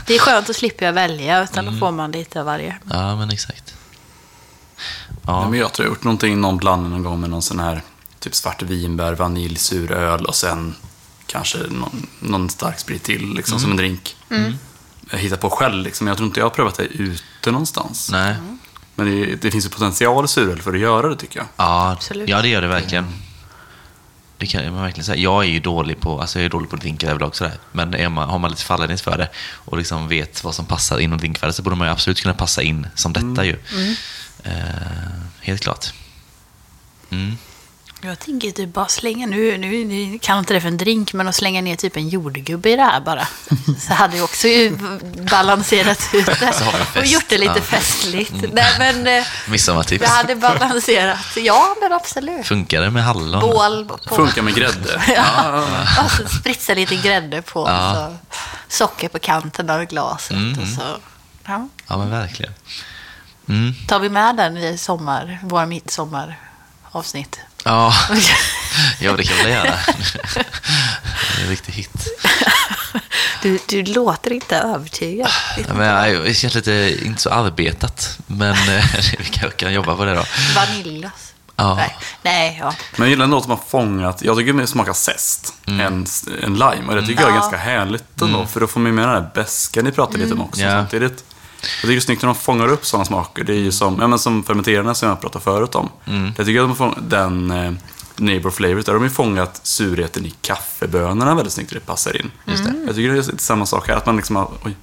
Det är skönt att slippa jag välja, utan Mm. då får man lite av varje. Ja, men exakt. Ja. Ja, Men jag tror jag har gjort någonting, någon blandning någon gång med någon sån här typ svart vinbär, vanilj, sur öl och sen kanske någon, någon stark sprit till liksom, som en drink. Jag hittar på själv liksom. Jag tror inte jag har prövat det ute någonstans. nej. Men det, det finns ju potential i suröl för att göra det tycker jag. Ja, Absolut. ja, det gör det verkligen. Det kan man verkligen säga. Jag är ju dålig på, alltså jag är dålig på drinkar överlag sådär. Men är man, har man lite fallenhet för det och liksom vet vad som passar inom drinkvärlden så borde man ju absolut kunna passa in som detta ju. Eh, helt klart. Mm. Jag tänker typ bara slänga, nu, nu, nu kan inte det för en drink, men att slänga ner typ en jordgubbe i det här bara. (laughs) Så hade jag också ju balanserat ut det och gjort det lite Ja. festligt. Nej, men eh, Midsommartips. jag hade balanserat, ja men absolut. Funkar det med hallon? Bål på. Funkar med grädde. (laughs) Ja. Och så spritsa lite grädde på. Ja. Så socker på kanten av glaset. Mm, Och så ja, Ja, men verkligen. Mm. tar vi med den i sommar, våra midsommaravsnitt. Ja. (laughs) ja, det kan väl göra. Det (laughs) är en riktig hit. Du, du låter inte övertygad. Ja, men jag, känns lite, inte så arbetat, men eh, (laughs) vi kan, kan jobba på det då. Vaniljas. Ja. Nej, nej ja. Men jag gillar ändå att har fångat, jag tycker det smakar zest, Mm. en, en lime. Och det tycker jag är Ja. ganska härligt ändå, för då får man med den här beskan ni pratade lite om också Mm. Ja. samtidigt. Jag tycker det är snyggt när de fångar upp sådana smaker. Det är ju som, ja, men som fermenterarna som jag pratade förut om. Mm. Jag tycker att de fångat den eh, Neighbor Flavor, där har de ju fångat surheten i kaffebönorna väldigt snyggt, det passar in. Just det. Jag tycker det är lite samma sak här, att man liksom har oj,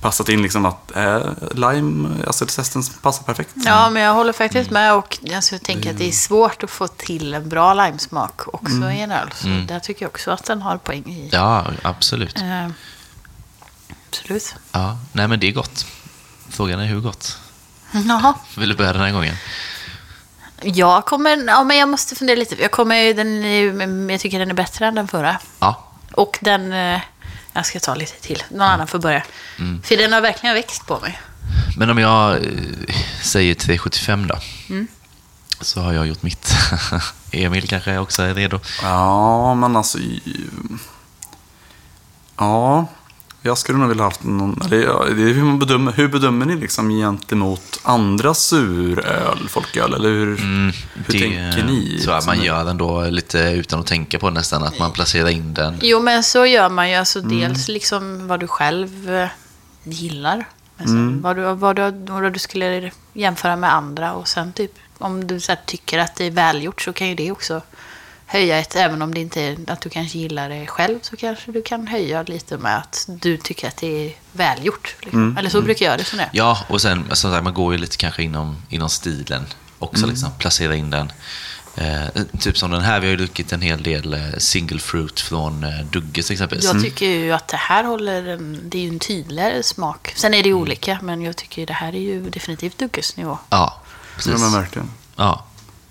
passat in liksom att eh, lime, alltså zesten passar perfekt. Ja, men jag håller faktiskt med. Och alltså, jag tänker att det är svårt att få till en bra limesmak också i en öl. Så där tycker jag också att den har poäng i. Ja, absolut. Eh, absolut. Ja, nej men det är gott. Frågan är hur gott? Jaha. Vill du börja den här gången? Jag kommer, ja men jag måste fundera lite. Jag kommer, den, jag tycker den är bättre än den förra. Ja. Och den, eh, jag ska ta lite till. Någon annan får börja. För den har verkligen växt på mig. Men om jag eh, säger 375 då? Mm. Så har jag gjort mitt. (laughs) Emil kanske också är redo. Ja, men alltså... Ja, jag skulle nog vilja haft någon... Eller, ja, det är hur, man bedömer, hur bedömer ni liksom gentemot andra suröl, folköl? Eller hur, Mm, hur tänker ni? tror jag man liksom? gör ändå lite utan att tänka på nästan. Att man placerar in den. Jo, men så gör man ju. Alltså, Dels liksom vad du själv eh, gillar. Men sen vad, du, vad, du, vad du skulle jämföra med andra. Och sen typ, om du så här, tycker att det är välgjort så kan ju det också höja ett, även om det inte är att du kanske gillar det själv, så kanske du kan höja lite med att du tycker att det är välgjort. Liksom. Eller så brukar jag resonera. Ja, och sen som sagt, man går ju lite kanske inom, inom stilen också. Liksom, placera in den. Eh, typ som den här, vi har ju druckit en hel del eh, single fruit från eh, Dugges exempelvis. Jag tycker ju att det här håller en, det är ju en tydligare smak. Sen är det ju olika, men jag tycker ju det här är ju definitivt Dugges nivå. Ja, precis. Ja, men verkligen. Ja,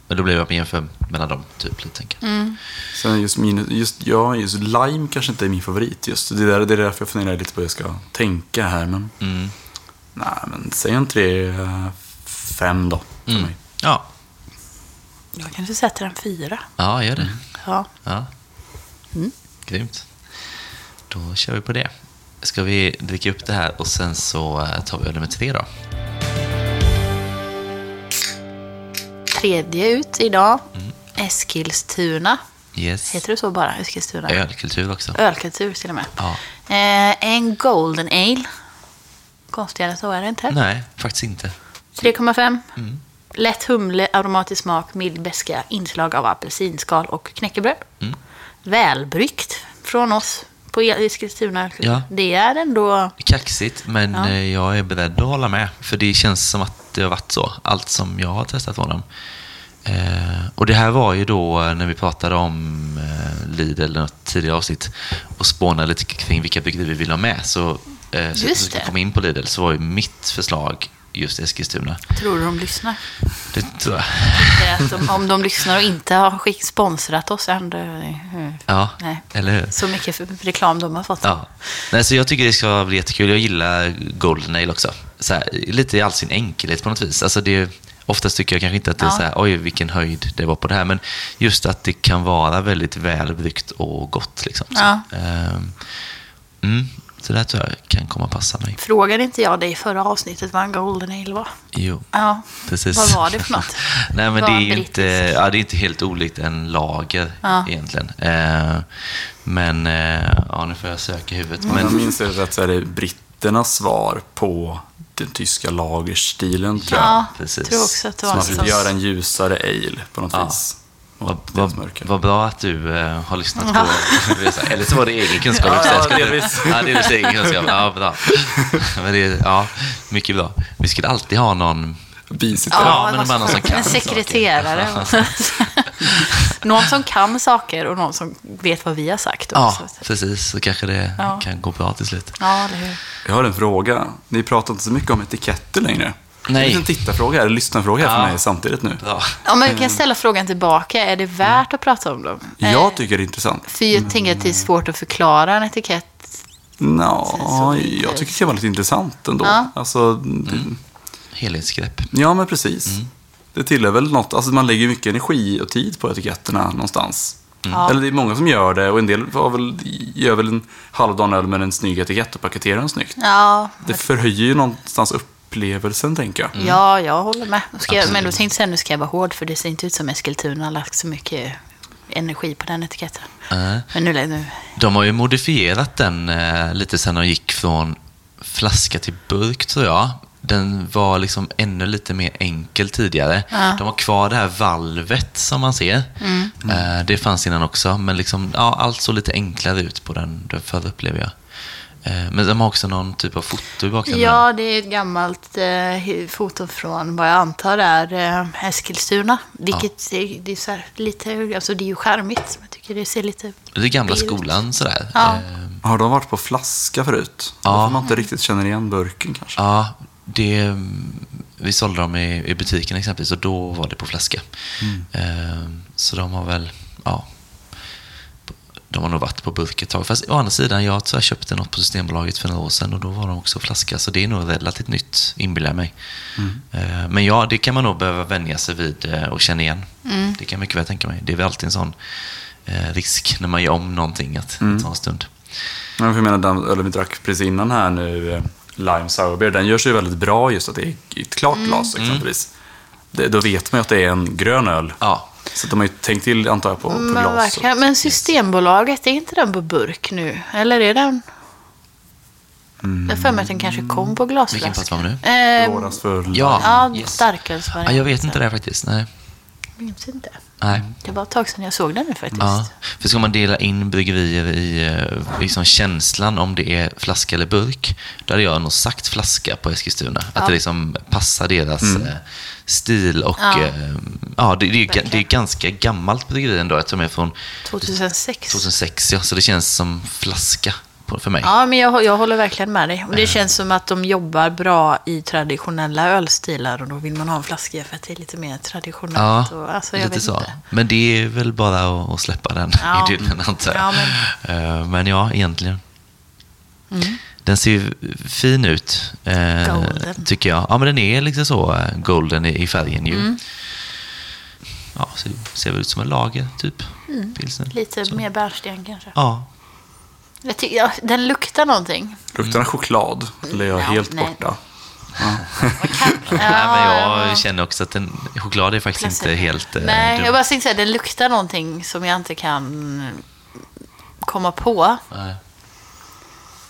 men då blev jag jämför mellan dem, typ, lite tänker jag. Sen just, min, just, ja, just lime kanske inte är min favorit. Just. Det, är där, det är därför jag funderar lite på hur jag ska tänka här. Men, Mm. nej, men säg en tre, fem då, för Mm. mig. Ja, Jag kanske sätter en fyra. ja, gör det. Ja. Ja. Grymt. Då kör vi på det. Ska vi dricka upp det här och sen så eh, tar vi öl nummer tre då. Tredje ut idag. Eskilstuna. Yes. Heter det så bara? Eskilstuna? Ölkultur också. Ölkultur till och med. Ja. Eh, en Golden Ale. Konstigare så är det inte. Nej, faktiskt inte. 3,5. Lätt humle, aromatisk smak, mild beska, inslag av apelsinskal och knäckebröd. Mm. Välbryggt från oss på Eskilstuna. Ja. Det är ändå... Kaxigt, men Ja. eh, jag är beredd att hålla med. För det känns som att det har varit så. Allt som jag har testat från dem. Eh, och det här var ju då eh, när vi pratade om eh, Lidl i något tidigare avsnitt och spånade lite kring vilka bygder vi vill ha med. Så, eh, så, ska det. komma in på Lidl så var ju mitt förslag just Eskilstuna. Tror du de lyssnar? Det tror jag. De, om de lyssnar och inte har sponsrat oss ändå. Ja, Nej. eller hur? Så mycket reklam de har fått. Ja. Nej, så jag tycker det ska bli jättekul. Jag gillar Golden Ale också. Så här, lite i all sin enkelhet på något vis. Alltså det, oftast tycker jag kanske inte att det är Ja. så här, oj vilken höjd det var på det här. Men just att det kan vara väldigt välbryggt och gott. Liksom. Så, Ja. ehm, mm, det här tror jag kan komma passa mig. Frågade inte jag dig i förra avsnittet vad en Golden Ale var? Jo, Ja. precis. Vad var det för något? (laughs) Nej, men det är ju inte, ja, det är inte helt olikt en lager Ja. egentligen. Eh, men, eh, ja, nu får jag söka i huvudet. Om jag Men, minns det rätt så är det britternas svar på den tyska lagerstilen, tror jag. Ja, precis. tror också att det Så var man så. försökte göra en ljusare ale på något Ja. vis. Vad, vad, vad bra att du eh, har lyssnat på (laughs) Eller så var det egen kunskap. Ja, ja, delvis. Ja, delvis egen kunskap. Ja, bra. Men det är, ja, mycket bra. Vi skulle alltid ha någon bisittare. Ja, men bara någon som kan En sekreterare. (laughs) någon som kan saker och någon som vet vad vi har sagt. Ja, Också. precis. Så kanske det Ja. kan gå bra till slut. Ja, eller hur? Jag har en fråga. Ni pratar inte så mycket om etiketter längre. Nej. En liten tittarfråga, eller lyssnarfråga Ja. för mig samtidigt nu. Ja, men vi kan ställa frågan tillbaka. Är det värt att prata om dem? Eh, Jag tycker det är intressant. För jag tänker att det är svårt att förklara en etikett. Nå, jag tycker det kan vara lite intressant ändå. Ja. Alltså, det, Helhetsgrepp. ja, men precis. Det tillhör väl något. Alltså, man lägger mycket energi och tid på etiketterna någonstans. Ja. Eller det är många som gör det och en del väl, gör väl en halvdan öl med en snygg etikett och paketerar den snyggt. Ja, Det förhöjer ju någonstans upplevelsen, tänker jag. ja jag håller med. Ska jag, men då tänkte jag säga nu ska jag vara hård för det ser inte ut som Eskilstuna har lagt så mycket energi på den etiketten. Nej. Men nu, nu De har ju modifierat den eh, lite sen de gick från flaska till burk, tror jag. Den var liksom ännu lite mer enkel tidigare. Ja. De har kvar det här valvet som man ser. Eh, det fanns innan också, men liksom, ja, allt såg lite enklare ut på den, den förra upplever jag. Eh, men de har också någon typ av foto i bakgrunden. Ja, det är ett gammalt eh, foto från vad jag antar är eh, Eskilstuna. Vilket är, det är så här, lite, alltså det är ju charmigt. men Jag tycker det ser lite... Det är gamla Bild. skolan sådär. Ja. Eh, Har de varit på flaska förut? Ja. Varför man inte riktigt känner igen burken kanske? Ja, det, vi sålde dem i, i butiken exempelvis och då var det på flaska. Eh, så de har väl, ja, de har nog varit på burk ett tag. Fast å andra sidan, jag tror jag köpte något på Systembolaget för några år sedan och då var de också flaska. Så det är nog relativt nytt, inbillar jag mig. Eh, men ja, det kan man nog behöva vänja sig vid eh, och känna igen. Det kan jag mycket väl tänka mig. Det är väl alltid en sån eh, risk när man gör om någonting att det tar en stund. Men jag menar, den ölen vi drack precis innan här nu, Lime Sour Beer, den gör sig ju väldigt bra just att det är i ett klart glas exempelvis. Det, då vet man ju att det är en grön öl. Ja, Så de har ju tänkt till, antar jag, på, på Men, glas. verkligen. men Systembolaget, är inte den på burk nu? Eller är den... Jag har för mig att den kanske kom på glasflaska. Vilken pratar vi om nu? Eh, för Ja. ja, Yes. starkölsvariant. ja, jag vet inte det faktiskt. Nej. Minns inte. Nej. Det var ett tag sedan jag såg den nu faktiskt. Ja, för ska man dela in bryggerier i eh, liksom känslan om det är flaska eller burk, då hade jag nog sagt flaska på Eskilstuna. Att Ja. det liksom passar deras eh, stil och Ja. eh, ja, det, det, är, det är ganska gammalt bryggeri ändå. Jag tror de är från 2006. 2006, ja, så det känns som flaska på, för mig. Ja, men jag, jag håller verkligen med dig. Och det känns som att de jobbar bra i traditionella ölstilar och då vill man ha en flaska för att det är lite mer traditionellt. Ja, och, alltså, lite så. Inte. Men det är väl bara att, släppa den Ja. idyllen antar jag. Ja, men... men ja, egentligen. Mm. Den ser ju fin ut, eh, tycker jag. Ja, men den är liksom så eh, golden i, i färgen ju. Mm. Ja, ser, ser väl ut som en lager, typ. Mm. Pilsner. Lite Så. mer bärnsten kanske. Ja. Jag tycker, ja, den luktar någonting. Luktar den choklad? Eller är jag Ja, helt nej. borta? (laughs) Nej, men jag känner också att den, choklad är faktiskt Klassiker. inte helt eh, Nej, dum. jag bara tänkte säga den luktar någonting som jag inte kan komma på. Nej.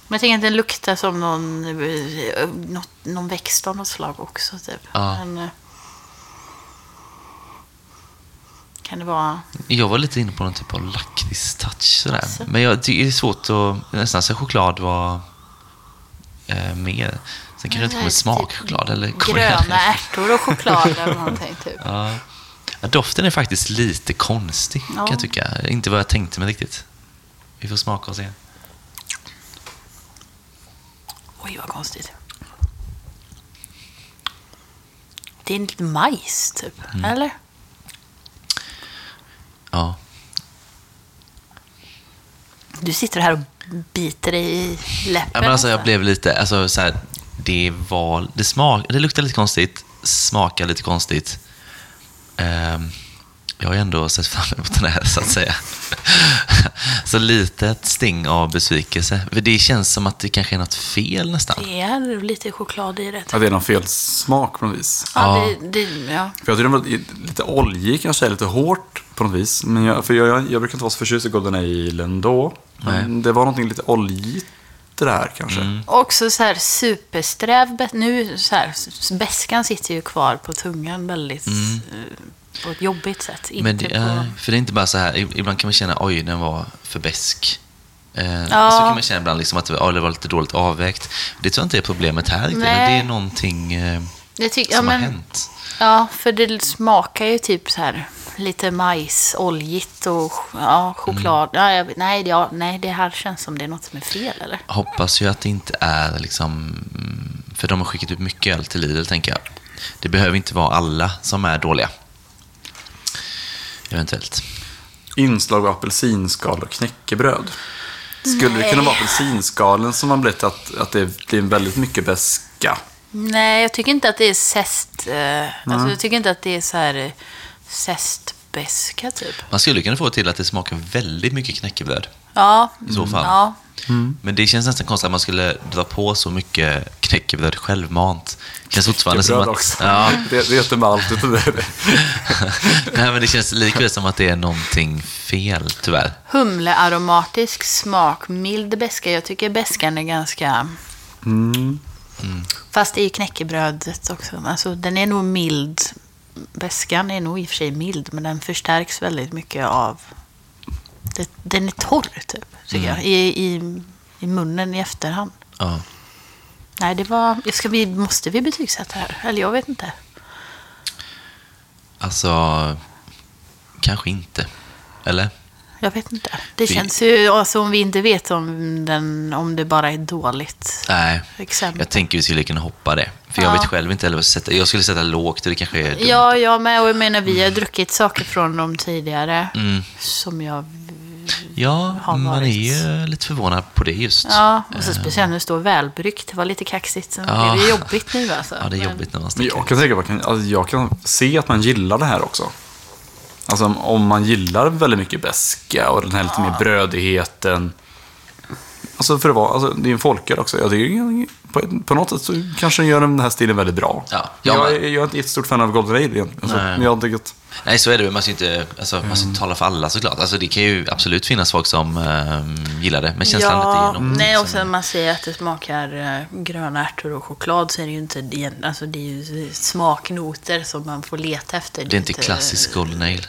Men jag tänker att den luktar som någon, eh, något, någon växt av något slag också. Typ. Ja. Men, eh, kan det vara... Jag var lite inne på någon typ av lakritstouch sådär. Alltså. Men jag, det är svårt att... Nästan så choklad var eh, mer. Sen kanske det inte kommer smakchoklad eller... Gröna ärtor och choklad eller någonting typ. (laughs) Ja, Doften är faktiskt lite konstig Ja. kan jag tycka. Inte vad jag tänkte mig riktigt. Vi får smaka och se. Oj, vad konstigt. Det är lite majs, typ. Mm. Eller? Ja. Du sitter här och biter dig i läppen. Ja, men alltså, jag blev lite, alltså så här, det var, det smak, det luktar lite konstigt, smakar lite konstigt. Ehm, jag har ju ändå sett fram emot den här, så att säga. (laughs) så lite ett sting av besvikelse. För det känns som att det kanske är något fel nästan. Det är lite choklad i det. Ja, det är någon fel smak på något vis. Ja, Ja. det, det, ja. För jag tycker den var lite oljig kanske, lite hårt på något vis. Men jag, för jag, jag, jag brukar inte vara så förtjust i Golden Ale ändå. Men det var någonting lite oljigt det där kanske. Också så här supersträv. Nu så här, bäskan sitter ju kvar på tungan väldigt... eh, På ett jobbigt sätt. Inte Men det, på... är- för det är inte bara så här, ibland kan man känna oj, den var för besk. Eh, Ja. Så kan man känna ibland liksom att det var, det var lite dåligt avvägt. Det tror jag inte är problemet här. riktigt. Nej. Det är någonting... Eh, tycker ja, som har men, hänt. Ja, för det smakar ju typ så här lite majs, oljigt och ja, choklad. Ja, jag, nej, ja, nej, det här känns som det är något som är fel, eller? Hoppas ju att det inte är liksom... mm, För de har skickat ut mycket öl till Lidl, tänker jag. Det behöver inte vara alla som är dåliga. Eventuellt. Inslag av apelsinskal och knäckebröd. Skulle det kunna vara apelsinskalen som har blivit att, att det blir väldigt mycket beska? Nej, jag tycker inte att det är zest. Eh, alltså, jag tycker inte att det är så här eh, zestbeska, typ. Man skulle kunna få till att det smakar väldigt mycket knäckebröd. Ja. I så fall. Ja. Men det känns nästan konstigt att man skulle dra på så mycket knäckebröd självmant. Det känns fortfarande som Bröd att... också. Ja, Det, det heter malt utav det. (laughs) Nej, men det känns likväl som att det är någonting fel, tyvärr. Humlearomatisk smak, mild beska. Jag tycker beskan är ganska... Mm. Fast det är ju knäckebrödet också. Alltså, den är nog mild. Beskan är nog i och för sig mild, men den förstärks väldigt mycket av... Det, den är torr, typ, tycker jag, i, i, i munnen i efterhand. Ja. Nej, det var... Ska vi, måste vi betygsätta här? Eller jag vet inte. Alltså, kanske inte. Eller? Jag vet inte. Det Vi- känns ju, alltså om vi inte vet om, den, om det bara är dåligt Nej, exempel. jag tänker vi skulle kunna hoppa det. För jag Ja. vet själv inte heller vad jag sätta. Jag skulle sätta lågt och det kanske är dumt. Ja, jag med. Och jag menar, vi har druckit saker från dem tidigare Mm. som jag... Ja, har man är ju lite förvånad på det just. Ja, och så speciellt när det står välbryggt. Det var lite kaxigt. Sen Ja. det jobbigt nu alltså. Ja, det är jobbigt när man Men sticker. jag kan, tänka, alltså jag kan se att man gillar det här också. Alltså om- man gillar väldigt mycket beska och den här lite mer brödigheten. Alltså för att vara, alltså det är en folköl också. Jag tycker, på, på något sätt så kanske den gör den här stilen väldigt bra. Ja, jag jag, är, jag är inte jättestort fan av Golden Ale egentligen. Alltså, jag tycker att, Nej, så är det. Man ska inte, alltså, man ska inte tala för alla såklart. Alltså, det kan ju absolut finnas folk som ehm, gillar det. Men känslan Ja, någon nej, och sen man säger att det smakar eh, gröna ärtor och choklad så är det ju inte. Alltså det är ju smaknoter som man får leta efter. Det är inte klassisk golden ale.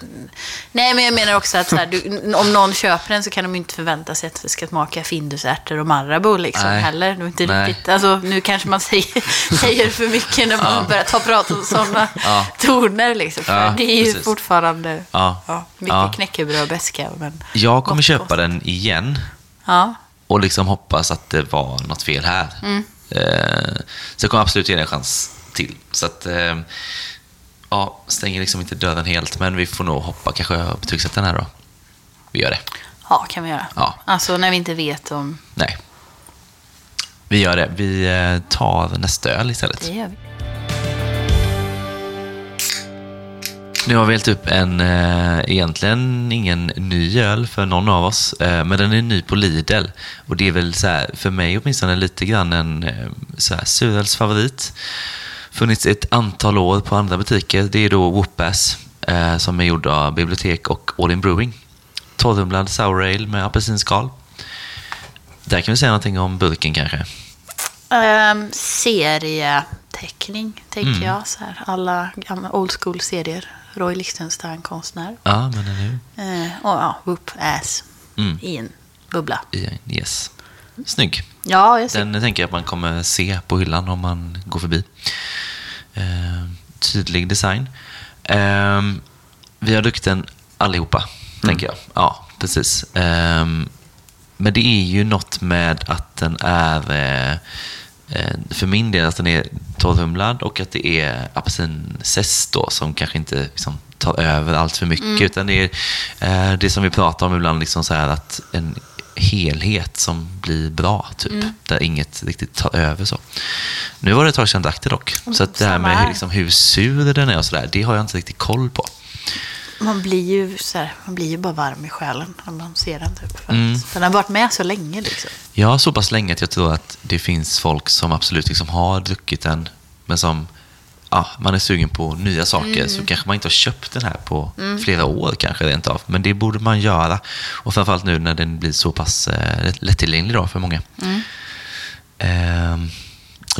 Nej, men jag menar också att så här, du, om någon köper den så kan de ju inte förvänta sig att det ska smaka Findusärtor och Marabou liksom Nej. heller. Det är inte Nej. riktigt, alltså, nu kanske man säger, (laughs) säger för mycket när man börjar ta prat om sådana Ja. toner liksom. För Ja, det är ju precis. fortfarande Ja. mycket Ja. knäckebröd och beska. Men Jag kommer köpa gott. den igen Ja, och liksom hoppas att det var något fel här. Mm. Eh, så jag kommer absolut ge den en chans till. Så att, eh, ja, stänger liksom inte dörren helt, men vi får nog hoppa kanske och betygsätta den här då. Vi gör det. ja, kan vi göra. Ja. Alltså när vi inte vet om... Nej. Vi gör det. Vi eh, tar nästa öl istället. Det gör vi. Nu har vi hällt upp en, eh, egentligen ingen ny öl för någon av oss, eh, men den är ny på Lidl. Och det är väl så här, för mig åtminstone lite grann en eh, så här, surölsfavorit. Funnits ett antal år på andra butiker. Det är då Whoopass eh, som är gjord av Bibliotek och All In Brewing. Torrhumlad sour ale med apelsinskal. Där kan vi säga någonting om burken kanske. Um, serieteckning, tänker Mm. jag. Så här, alla gamla old school-serier. Roy Lichtenstein, konstnär. Ja, men eller hur? Eh, och ja, whoop ass Mm. i en bubbla. Yes. Snygg. Ja, jag ser. Den tänker jag att man kommer se på hyllan om man går förbi. Eh, tydlig design. Eh, vi har druckit den allihopa, tänker jag. Ja, precis. Eh, men det är ju något med att den är, eh, för min del, att den är torrhumlad och att det är apelsinzest då som kanske inte liksom, tar över allt för mycket. Utan det är eh, det som vi pratar om ibland, liksom så här att en helhet som blir bra, typ. Där inget riktigt tar över så. Nu var det ett tag sedan jag drack det dock. Så att det här med liksom hur sur den är och sådär, det har jag inte riktigt koll på. Man blir ju så här, man blir ju bara varm i själen när man ser den. Typ, för Mm. att Den har varit med så länge liksom. Har så pass länge att jag tror att det finns folk som absolut liksom har druckit den, men som ja, man är sugen på nya saker, så kanske man inte har köpt den här på flera år kanske rent av. Men det borde man göra. Och framförallt nu när den blir så pass eh, lättillgänglig då för många. Ehm, och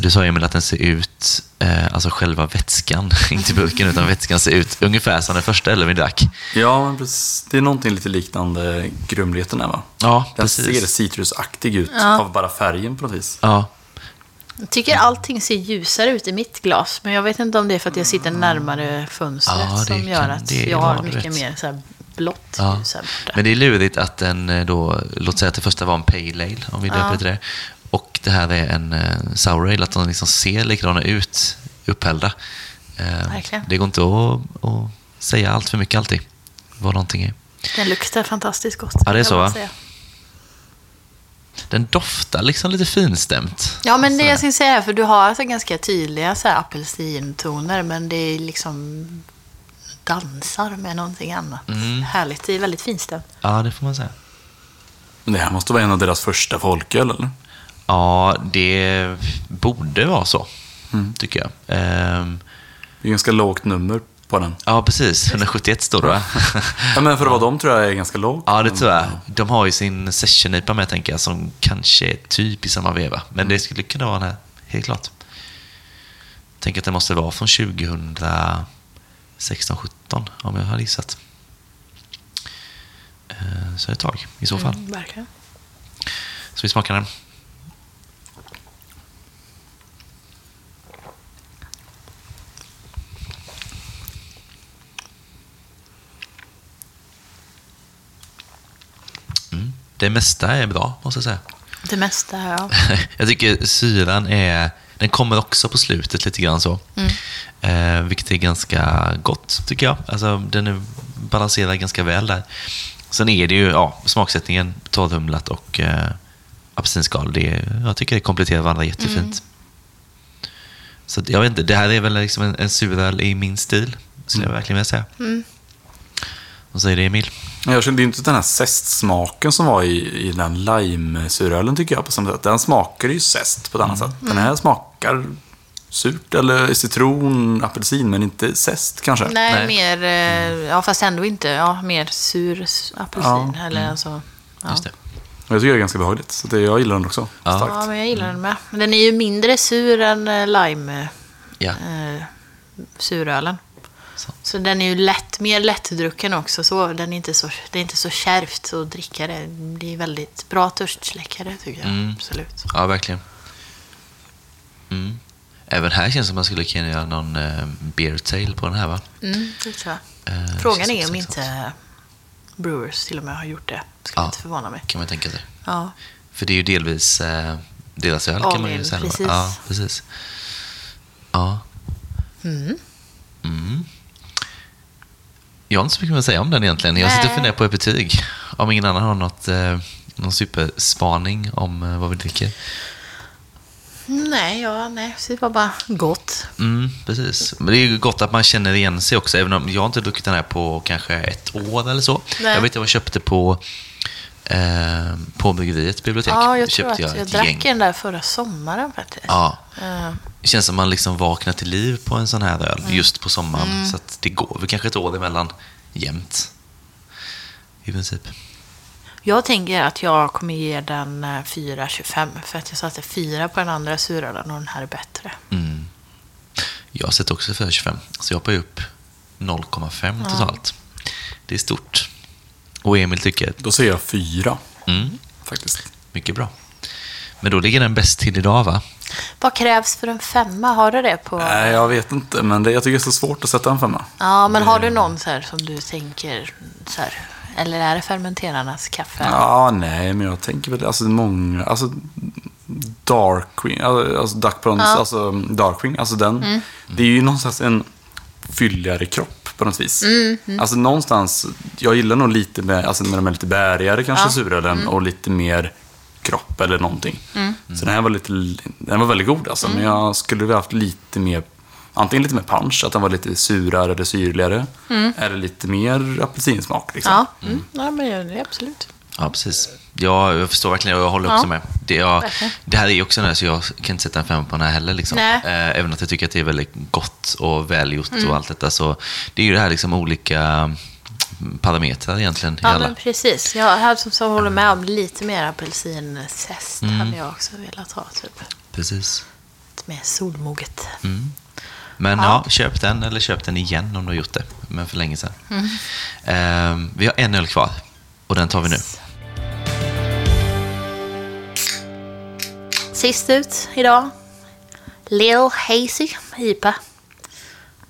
du sa Emil att den ser ut, eh, alltså själva vätskan, (laughs) inte burken, utan vätskan ser ut ungefär som den första vi drack. ja, men precis, det är någonting lite liknande grumligheten där va? Ja, Den precis. ser citrusaktig ut Ja. av bara färgen på något vis. Ja. Jag tycker allting ser ljusare ut i mitt glas, men jag vet inte om det är för att jag sitter närmare fönstret Ja, det som kan- gör att jag har rätt. mycket mer så här blått Ja. ljus här borta. Men det är lurigt att den eh, då, låt säga att det första var en pale ale, om vi döper Ja. det. Och det här är en eh, sour ale, att de liksom ser likadana ut upphällda. Eh, det går inte att, att säga allt för mycket alltid, vad någonting är. Den luktar fantastiskt gott. Ja, det är så, va? säga. Den doftar liksom lite finstämt. Ja, men det jag ska säga, för du har alltså ganska tydliga så här apelsintoner, men det är liksom dansar med någonting annat. Mm. Härligt, det är väldigt finstämt. Ja, det får man säga. Det här måste vara en av deras första folköl, eller? Ja, det borde vara så, tycker jag. Ehm, Det är ganska lågt nummer på den. ja, precis. 171 står det, va? (laughs) Ja, men för att vara dem tror jag är ganska lågt. Ja, det tror jag. De har ju sin session-IPA med, tänker jag, som kanske är typ i samma veva. Men det skulle kunna vara den här, helt klart. Tänk att det måste vara från 2016, 17 om jag har gissat. Eh, Så ett tag, i så fall. Mm, verkligen. Så vi smakar den. Mm. Det mesta är bra, måste jag säga. Det mesta, ja. (laughs) jag tycker syran är... Den kommer också på slutet lite grann så. Eh, vilket är ganska gott, tycker jag. Alltså, den är balanserad ganska väl där. Sen är det ju ja, smaksättningen, torrhumlat och eh, apelsinskal. Det jag tycker det kompletterar varandra jättefint. Så att, jag vet inte, det här är väl liksom en, en suröl i min stil, skulle jag verkligen vilja säga. Vad säger du, Emil? Jag kände inte den här zestsmaken som var i, i den lime-surölen tycker jag på samma sätt. Den smakar ju zest på ett annat sätt. Den här smakar surt eller citron, apelsin, men inte zest kanske. Nej, Nej. mer, eh, ja fast ändå inte, ja mer sur apelsin. Ja. Eller alltså, ja. Just det. Jag tycker det är ganska behagligt, så det, jag gillar den också. Ja. Starkt. ja, men jag gillar den med. Men Den är ju mindre sur än eh, lime Ja, eh, surölen. Så. Så den är ju lätt, mer lättdrucken också. Så den är inte så, det är inte så kärvt att dricka det. Det är väldigt bra törstsläckare tycker jag. Mm. Absolut. ja verkligen. Mm. Även här känns det som att man skulle kunna göra någon eh, beer tail på den här, va? Mm, det tror jag. Eh, Frågan är om inte Brewers till och med har gjort det. Skulle Ja. inte förvåna mig. Kan man tänka sig. Ja. För det är ju delvis eh, deras öl, kan man ju säga. precis. Ja, precis. Ja. Mm. Mm. Jag har inte så mycket att säga om den egentligen. Jag sitter och funderar på ett betyg. Om ingen annan har något, eh, någon superspaning om eh, vad vi dricker. Nej, ja, nej. Det var bara gott. Mm, precis. Men det är ju gott att man känner igen sig också, även om jag har inte druckit den här på kanske ett år eller så. Nej. Jag vet att jag köpte på, eh, på bryggeriet bibliotek. Ja, jag tror att jag, ett drack gäng. den där förra sommaren faktiskt. Ja, Eh, det känns som man liksom vaknar till liv på en sån här öl Mm. just på sommaren. Så att det går väl kanske ett år emellan jämt. I princip. Jag tänker att jag kommer ge den eh, 4,25 för att jag satte 4 på den andra surölen och den här är bättre. Mm. Jag sett också för 25, så jag hoppar upp 0,5 totalt. Det är stort. Och Emil tycker, Då säger jag fyra, mm, faktiskt. mycket bra. Men då ligger den bäst till idag, va? Vad krävs för en femma? Har du det på... Nej, jag vet inte, men det, jag tycker det är så svårt att sätta en femma. Ja, men har du någon så här som du tänker så här, eller är det fermenterarnas kaffe? Ja, nej, men jag tänker väl, alltså många, alltså Darkwing, alltså Duck Prawns, Ja. alltså Darkwing, alltså den. Det är ju någonstans en fylligare kropp på något vis. Alltså någonstans, jag gillar nog lite med, alltså när de är lite bärigare kanske Ja. surölen och lite mer kropp eller någonting. Så den här var lite, den var väldigt god alltså, men jag skulle vilja haft lite mer Antingen lite mer punch, att den var lite surare eller syrligare. Eller lite mer apelsinsmak. Liksom. Ja, mm. ja men det är absolut. Ja, precis. Ja, jag förstår verkligen och jag håller också Ja. med. Det, jag, det här är också en så jag kan inte sätta en femma på den här heller. Liksom. Eh, även att jag tycker att det är väldigt gott och välgjort Mm. och allt detta. Så det är ju det här liksom olika parametrar egentligen Ja, men precis. Jag hade som så håller med om lite mer apelsinzest hade jag också velat ha. Typ. Precis. Lite mer solmoget. Mm. Men ja. köp den eller köp den igen om du har gjort det. Men för länge sedan. Mm. Eh, vi har en öl kvar och den tar vi nu. Sist ut idag. Lil Hazy IPA.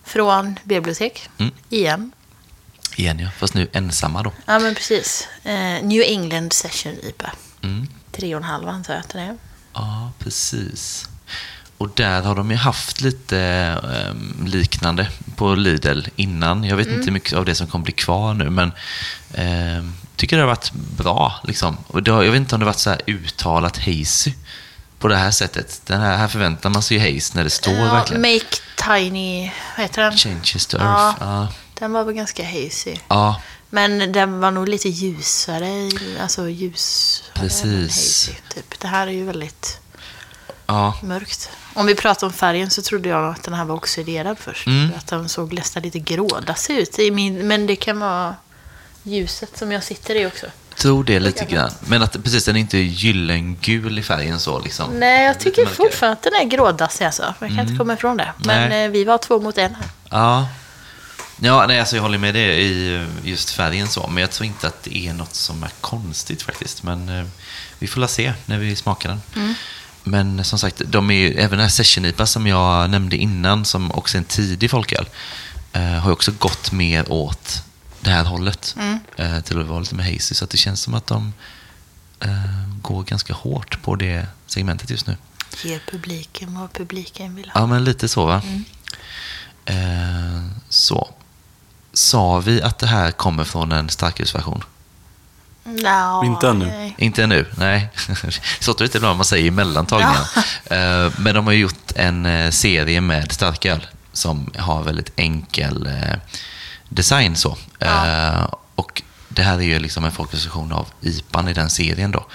Från bibliotek. Mm. Igen. Igen ja, fast nu ensamma då. Ja, men precis. Eh, New England Session IPA. Mm. Tre och en halv antar jag att den är. Ja, precis. Och där har de ju haft lite eh, liknande på Lidl innan. Jag vet inte hur mycket av det som kommer bli kvar nu, men eh, tycker det har varit bra. Liksom. Och har, jag vet inte om det har varit så här uttalat hazy på det här sättet. Den här, här förväntar man sig ju haze när det står Ja, verkligen. Make Tiny, vad heter den? Changes to earth. Ja. Den var väl ganska hazy. ja, Men den var nog lite ljusare, alltså ljusare Precis. hazy. Typ. Det här är ju väldigt ja. mörkt. Om vi pratar om färgen så trodde jag att den här var oxiderad först. Mm. Att den såg nästan lite grådass ut. I min, men det kan vara ljuset som jag sitter i också. Tror det lite grann. Men att precis, den är inte gyllengul i färgen så liksom. Nej, jag tycker mörkare. fortfarande att den är grådassig alltså. Jag kan inte komma ifrån det. Men Mm. Nej. eh, vi var två mot en här. Ja. Ja, nej, alltså jag håller med dig i just färgen så, men jag tror inte att det är något som är konstigt faktiskt. Men eh, vi får la se när vi smakar den. Men som sagt, de är ju, även den här session IPA som jag nämnde innan, som också är en tidig folköl, eh, har ju också gått mer åt det här hållet. Eh, till att vara lite mer hazy. Så att det känns som att de eh, går ganska hårt på det segmentet just nu. Ger publiken vad publiken vill ha. Ja, men lite så va? Eh, så. Sa vi att det här kommer från en starkölsversion? Nå, Inte ännu. nej. Inte ännu, nej. Så (laughs) låter det lite bra om man säger mellantagningen. Eh, men de har gjort en eh, serie med starköl som har väldigt enkel design. så. Eh, och det här är ju liksom en folkrecension av IPAn i den serien då.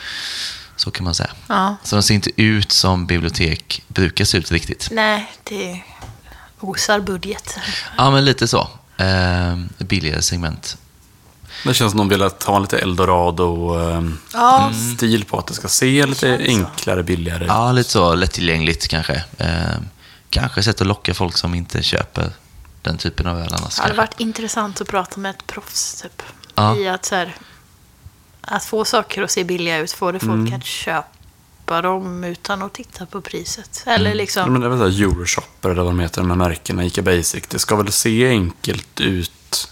Så kan man säga. Ja. Så de ser inte ut som bibliotek brukar se ut riktigt. Nej, det osar budget. Ja, men lite så. Eh, billigare segment. Det känns som de vill ha lite eldorado-stil Ja, på att det ska se lite enklare, billigare Ja, lite så lättillgängligt kanske. Eh, kanske sätt att locka folk som inte köper den typen av öl annars. det hade varit intressant att prata med ett proffs typ. Ja. I att, så här, att få saker att se billiga ut, få det folk Mm. att köpa dem utan att titta på priset. Eller Mm. liksom, Ja, men det är väl Euroshopper eller vad de heter, de här märkena, Ica Basic. Det ska väl se enkelt ut.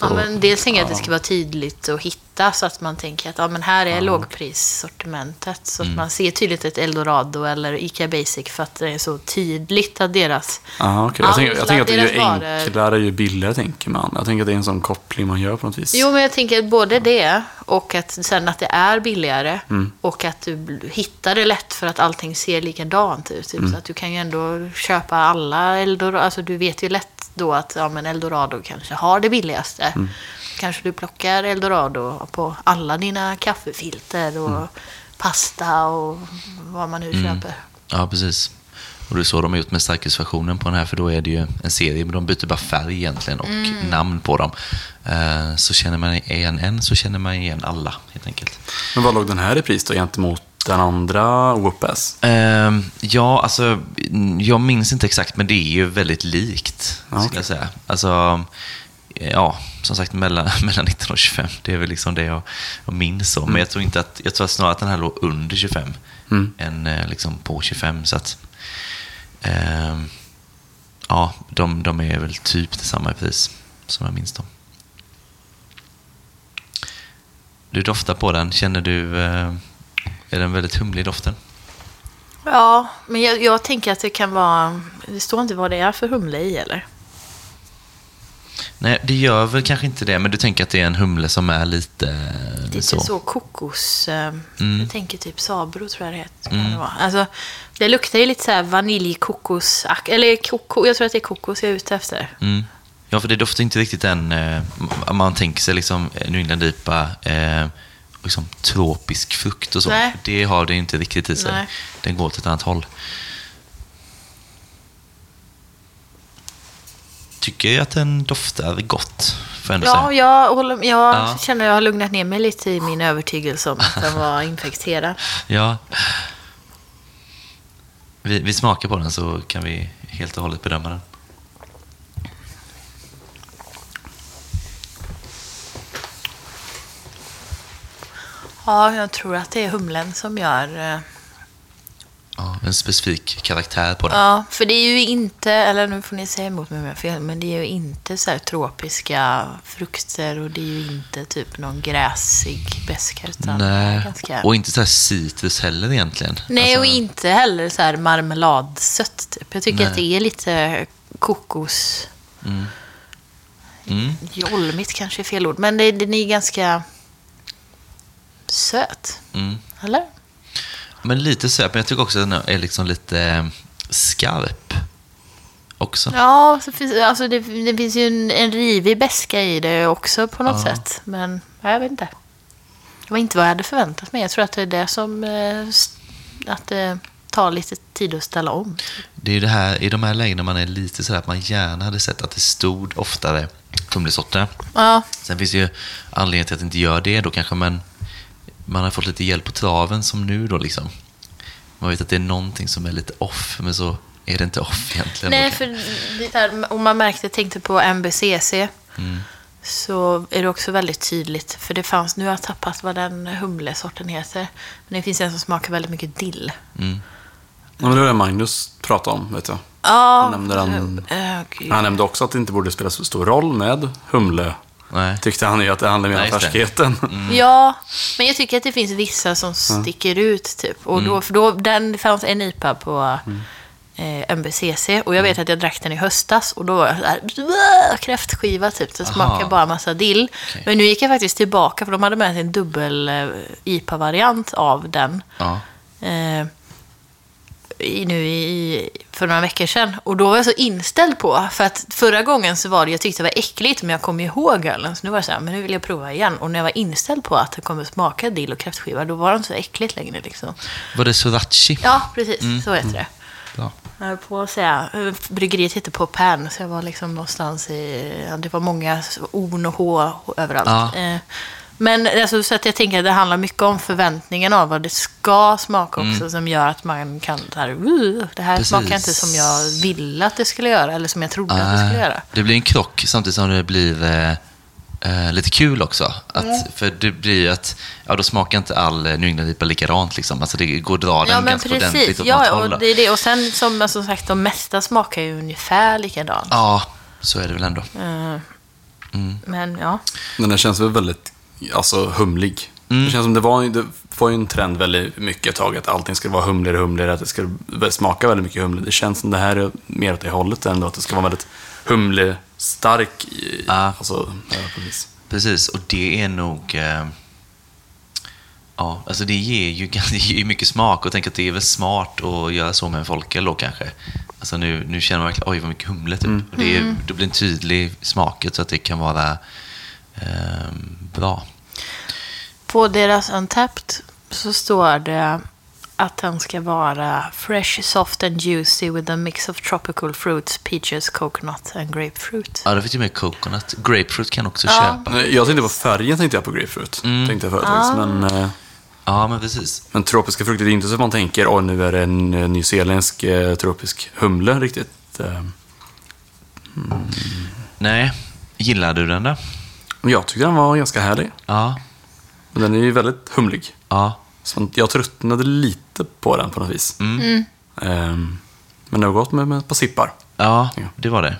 ja, Så- men dels tänker jag att det ja. ska vara tydligt att hitta så att man tänker att ja, men här är lågprissortimentet. Så att Mm. man ser tydligt ett Eldorado eller Ica Basic för att det är så tydligt att deras Ja, okej. Jag, tänker, jag tänker att det är ju enklare ju billigare, tänker man. Jag tänker att det är en sån koppling man gör på något vis. Jo, men jag tänker både det och att sen att det är billigare Mm. och att du hittar det lätt för att allting ser likadant ut. Typ. Mm. Så att du kan ju ändå köpa alla Eldorado. Alltså du vet ju lätt då att ja, men Eldorado kanske har det billigaste. Mm. Kanske du plockar Eldorado på alla dina kaffefilter och Mm. pasta och vad man nu köper. Ja, precis. Och det är så de har gjort med starkölsversionen på den här, för då är det ju en serie, men de byter bara färg egentligen och Mm. namn på dem. Eh, så känner man igen en så känner man igen alla, helt enkelt. Men vad låg den här i pris då gentemot den andra Whoopass? Ehm, ja, alltså, mm, jag minns inte exakt, men det är ju väldigt likt, skulle okej. jag säga. Alltså, ja, som sagt, mellan, (laughs) mellan 19 och 25, det är väl liksom det jag, jag minns så. Men jag tror inte att, jag tror att snarare att den här låg under 25, Mm. än eh, liksom på 25, så att, ehm, ja, de, de är väl typ detsamma pris, som jag minns dem. Du doftar på den, känner du, eh, är den väldigt humlig doften? Ja, men jag, jag tänker att det kan vara... Det står inte vad det är för humle i eller? Nej, det gör väl kanske inte det, men du tänker att det är en humle som är lite, Lite så. så, kokos... Eh, Mm. Jag tänker typ Sabro tror jag det heter. Mm. Det. Alltså, det luktar ju lite så här vaniljkokos... Eller koko, jag tror att det är kokos jag är ute efter. Mm. Ja, för det doftar inte riktigt den, eh, man tänker sig liksom eh, New England IPA, eh, liksom tropisk frukt och så. Nej. Det har det inte riktigt i sig. Nej. Den går åt ett annat håll. Tycker jag att den doftar gott, får jag Ja, jag, håller, jag Ja. känner att jag har lugnat ner mig lite i min övertygelse om att den var infekterad. (laughs) Ja. Vi, vi smakar på den så kan vi helt och hållet bedöma den. Ja, jag tror att det är humlen som gör... ja, en specifik karaktär på den. Ja, för det är ju inte, eller nu får ni säga emot mig om jag fel, men det är ju inte så här tropiska frukter och det är ju inte typ någon gräsig beska utan Nej, ganska... och inte så här citrus heller egentligen. Nej, Alltså, och inte heller så här marmeladsött. Typ. Jag tycker Nej. att det är lite kokos... Mm. Jolmigt kanske är fel ord, men det, den är ganska söt. Mm. Eller? Men lite söt, men jag tycker också att den är liksom lite eh, skarp. Också. Ja, så finns, alltså det, det finns ju en, en rivig beska i det också på något Ja. sätt. Men ja, jag vet inte. Det var inte vad jag hade förväntat mig. Jag tror att det är det som... eh, Att det tar lite tid att ställa om. Det är ju det här, i de här lägena man är lite sådär att man gärna hade sett att det stod oftare humlesorter. Ja, Sen finns det ju anledning till att det inte gör det då kanske, men man har fått lite hjälp på traven som nu då liksom. Man vet att det är någonting som är lite off, men så är det inte off egentligen. Nej, för det här, om man märkte, tänkte på MBCC, Mm. så är det också väldigt tydligt. För det fanns, nu har jag tappat vad den humlesorten heter, men det finns en som smakar väldigt mycket dill. Mm. Ja, men det var det Magnus pratade om, vet jag. Ja, Han nämnde den- gud. Han nämnde också att det inte borde spela så stor roll med humle. Nej. Tyckte han ju att det handlade mer om färskheten. Ja, men jag tycker att det finns vissa som sticker ut. Typ. Och då, för då, den, fanns en IPA på eh, MBCC och jag vet att jag drack den i höstas och då var jag så här, "Åh!" kräftskiva typ. Det smakade bara massa dill. Okej. Men nu gick jag faktiskt tillbaka för de hade med sig en dubbel eh, IPA-variant av den. Ja. Eh, i, nu i, för några veckor sedan. Och då var jag så inställd på, för att förra gången så var det, jag tyckte det var äckligt, men jag kom ihåg ölen. Så nu var jag så här, men nu vill jag prova igen. Och när jag var inställd på att det kommer smaka dill och kräftskiva, då var det inte så äckligt längre liksom. Var det Sorachi? Ja, precis, så heter det. Bra. Jag höll på att säga, eh, bryggeriet heter på Pern, så jag var liksom någonstans i, det var många on och H överallt. Ja. Men alltså, så att jag tänker att det handlar mycket om förväntningen av vad det ska smaka också, som gör att man kan, så här, "Uh, det här Precis. smakar inte som jag ville att det skulle göra, eller som jag trodde att det skulle Ah, göra. Det blir en krock samtidigt som det blir eh, eh, lite kul också. Att, För det blir ju att, ja då smakar inte all New England-IPA likadant liksom. Alltså det går att dra den ganska ordentligt åt något Ja, håll. och då. det är det. Och sen som, som sagt, de mesta smakar ju ungefär likadant. Ja, så är det väl ändå. Eh, Mm. Men ja. Men den känns väl väldigt alltså, humlig. Mm. Det känns som det var, det var ju en trend väldigt mycket ett tag att allting ska vara humligare och humligare, att det ska smaka väldigt mycket humle. Det känns som det här är mer åt det hållet ändå, att det ska vara väldigt humlestark. i- Ja. Alltså, ja, precis. Precis, och det är nog... Eh, ja, alltså det ger ju (laughs) det ger ju mycket smak och tänk att det är väl smart att göra så med en folköl då kanske. Alltså nu, nu känner man verkligen, oj vad mycket humle typ. Och det, är, det blir en tydlig smak så att det kan vara eh, bra. På deras Untapped så står det att den ska vara fresh, soft and juicy with a mix of tropical fruits, peaches, coconut and grapefruit. Ja, det finns ju med coconut. Grapefruit kan också Ja. köpa. Nej, Jag tänkte på färgen, tänkte jag på grapefruit. Mm. Tänkte jag förut, faktiskt. men, eh, Ja, men precis. men tropiska frukter, det är inte så att man tänker, oj nu är det en eh, nyzeeländsk eh, tropisk humle riktigt. Eh, Nej, gillar du den då? Jag tycker den var ganska härlig. Ja, Men den är ju väldigt humlig. ja. Så jag tröttnade lite på den på något vis. Mm. Ehm, men det har gått med, med ett par sippar. Ja, Ja. det var det.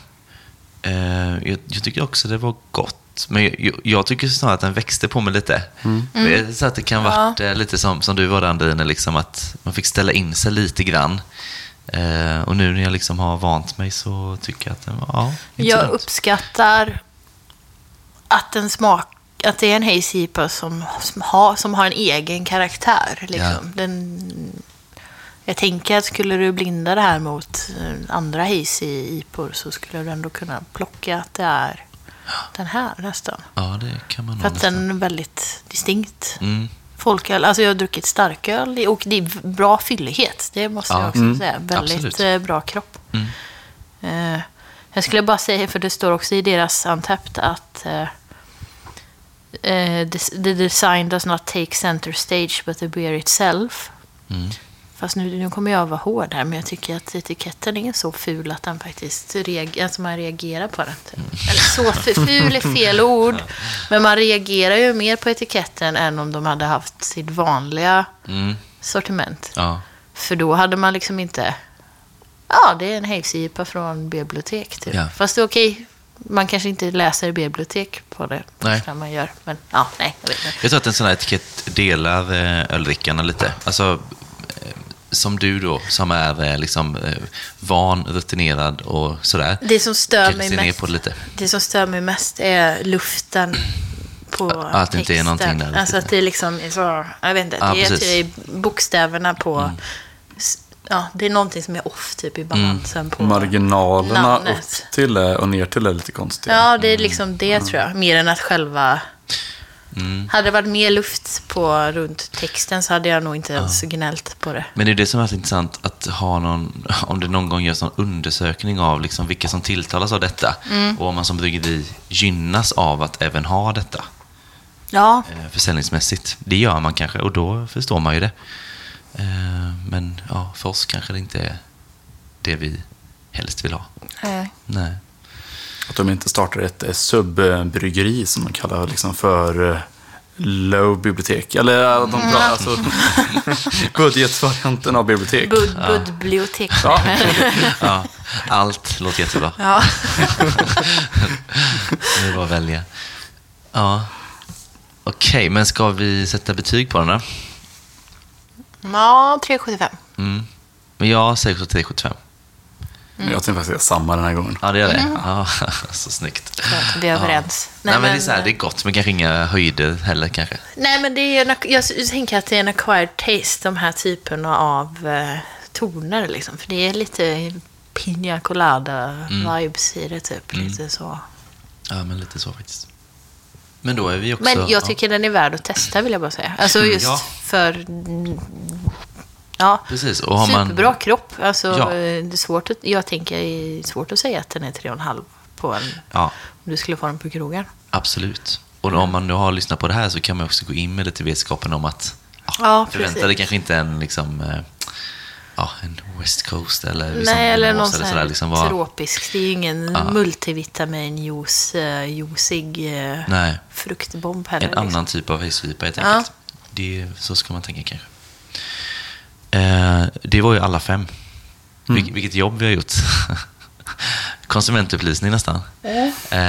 Eh, jag, jag tycker också det var gott. Men jag, jag, tycker snarare att den växte på mig lite. Mm. Så att det kan varit eh, lite som, som du var där, Andrine, liksom att man fick ställa in sig lite grann. Eh, och nu när jag liksom har vant mig så tycker jag att den var, ja, inte så Jag uppskattar att den smak att det är en Hazy IPA som, som, har, som har en egen karaktär. Liksom. Den, jag tänker att skulle du blinda det här mot eh, andra Hazy IPOR så skulle du ändå kunna plocka att det är den här nästan. Ja, det kan man För att nästan. den är väldigt distinkt. Mm. Folköl, alltså jag har druckit starköl och det är bra fyllighet. Det måste Ja. jag också säga. Väldigt Absolut. eh, bra kropp. Mm. Eh, jag skulle bara säga, för det står också i deras Untapped att eh, eh, the, design does not take center stage but the beer itself. Mm. Fast nu, nu kommer jag vara hård här, men jag tycker att etiketten är så ful att den faktiskt reagerar, alltså man reagerar på den. Typ. Eller så fu- ful är fel ord, (laughs) men man reagerar ju mer på etiketten än om de hade haft sitt vanliga Mm. sortiment. Ja. För då hade man liksom inte... Ja, det är en Hayes-IPA från bibliotek. Typ. Ja. Fast okej. Man kanske inte läser bibliotek på det Nej. första man gör. Men ja, nej, jag vet inte. Jag tror att en sån här etikett delar eh, öldrickarna lite. Alltså, eh, som du då, som är eh, liksom van, rutinerad och sådär. Det som stör mig mest på det lite. Det som stör mig mest är luften på Att det inte är någonting där Alltså att det liksom är så, jag vet inte, Ja, det är. Mm. bokstäverna på, s- ja, det är någonting som är off typ i balansen på Marginalerna namnet. upp till och ner till är lite konstiga. Ja, det är liksom det tror jag, mer än att själva... Mm. Hade det varit mer luft på runt texten så hade jag nog inte ens gnällt på det. Men det är det som är så intressant, att ha någon, om det någon gång görs någon undersökning av liksom vilka som tilltalas av detta Mm. och om man som bryggeri gynnas av att även ha detta Ja, eh, försäljningsmässigt. Det gör man kanske och då förstår man ju det. Eh, Men ja, för oss kanske det inte är det vi helst vill ha. eh, Nej. Att de inte startar ett subbryggeri som de kallar liksom för eh, low bibliotek. Eller de pratar alltså (laughs) budgetvarianten av bibliotek. bud, budbibliotek. Ja. (laughs) Ja, allt låter jättebra. Ja. (laughs) Det är bara att välja. Ja. Okej, men ska vi sätta betyg på den då? Ja, 3,75. Mm. Men jag säger också 375. Jag tänkte faktiskt säga samma den här gången. Ja, det gör det. Ja, (laughs) så snyggt. Så att vi är överens. Nej, men, det, är så här, det är gott, men kanske inga höjder heller kanske. Nej, men det är en, jag tänker att det är en acquired taste, de här typerna av eh, toner. Liksom. För det är lite pina colada-vibes i det, typ. Lite så. Ja, men lite så faktiskt. Men då är vi också... Men jag tycker den är värd att testa, vill jag bara säga. Alltså just Ja. för... mm, Ja, Ja, precis. Och har man... superbra kropp. Alltså, Ja. eh, det är svårt att, jag tänker det är svårt att säga att den är 3,5 på en... Ja, Om du skulle få den på krogen. absolut. Och om man nu har lyssnat på det här så kan man också gå in med lite vetskapen om att ja, Ja, förvänta precis. dig kanske inte en liksom... eh, Ja, en West Coast eller liksom Nej, eller någon Ås sån sådär, liksom bara- tropisk. Det är ju ingen Ja. multivitaminjuice, uh, juicig eh, Nej, fruktbomb heller. en liksom. annan typ av hejsvipa helt Ja. enkelt. Det, så ska man tänka kanske. Eh, det var ju alla fem. Mm. Vil, vilket jobb vi har gjort. (laughs) Konsumentupplysning nästan. Eh,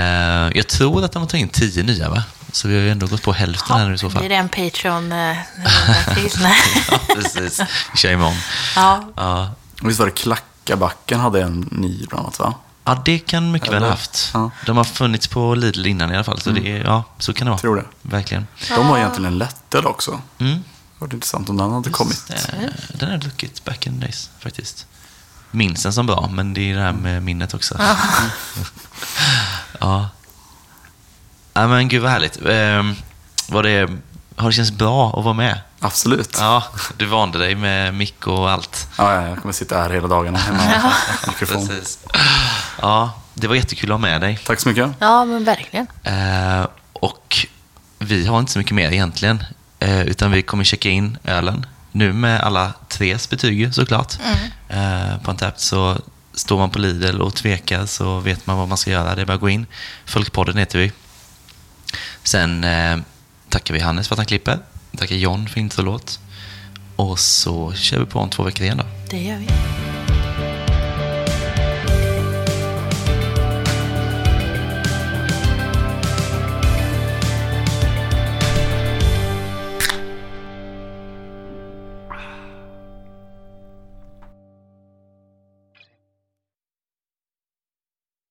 jag tror att de har tagit in tio nya, va? Så vi har ju ändå gått på hälften här nu i så fall. Blir det en Patreon eh, (laughs) till? (laughs) Ja, precis. Vi kör imorgon. ja. Ja. Visst var det Klackabacken hade en ny bland annat va? ja, det kan mycket väl Eller? ha haft. Ja. De har funnits på Lidl innan i alla fall. Så det är, ja, så kan det vara. Tror det. Verkligen. De har egentligen en lättöl också. Mm. Det var intressant om den hade kommit. Eh, Den har druckit back in the days faktiskt. Minns den som bra, men det är det här med minnet också. ja. (laughs) ja. men gud vad härligt. Eh, var det, har det känts bra att vara med? Absolut. Ja. Du vande dig med mick och allt. Ja, jag kommer sitta här hela dagarna hemma (laughs) mikrofon. Precis. Ja, det var jättekul att ha med dig. Tack så mycket. ja, men verkligen. Eh, och vi har inte så mycket mer egentligen. Eh, utan vi kommer checka in ölen. Nu med alla tres betyg såklart. Eh, på en tapp så står man på Lidl och tvekar så vet man vad man ska göra. Det är bara att gå in. Folkpodden heter vi. Sen eh, tackar vi Hannes för att han klipper. Tackar John för introlåt. Och så kör vi på om två veckor igen då. Det gör vi.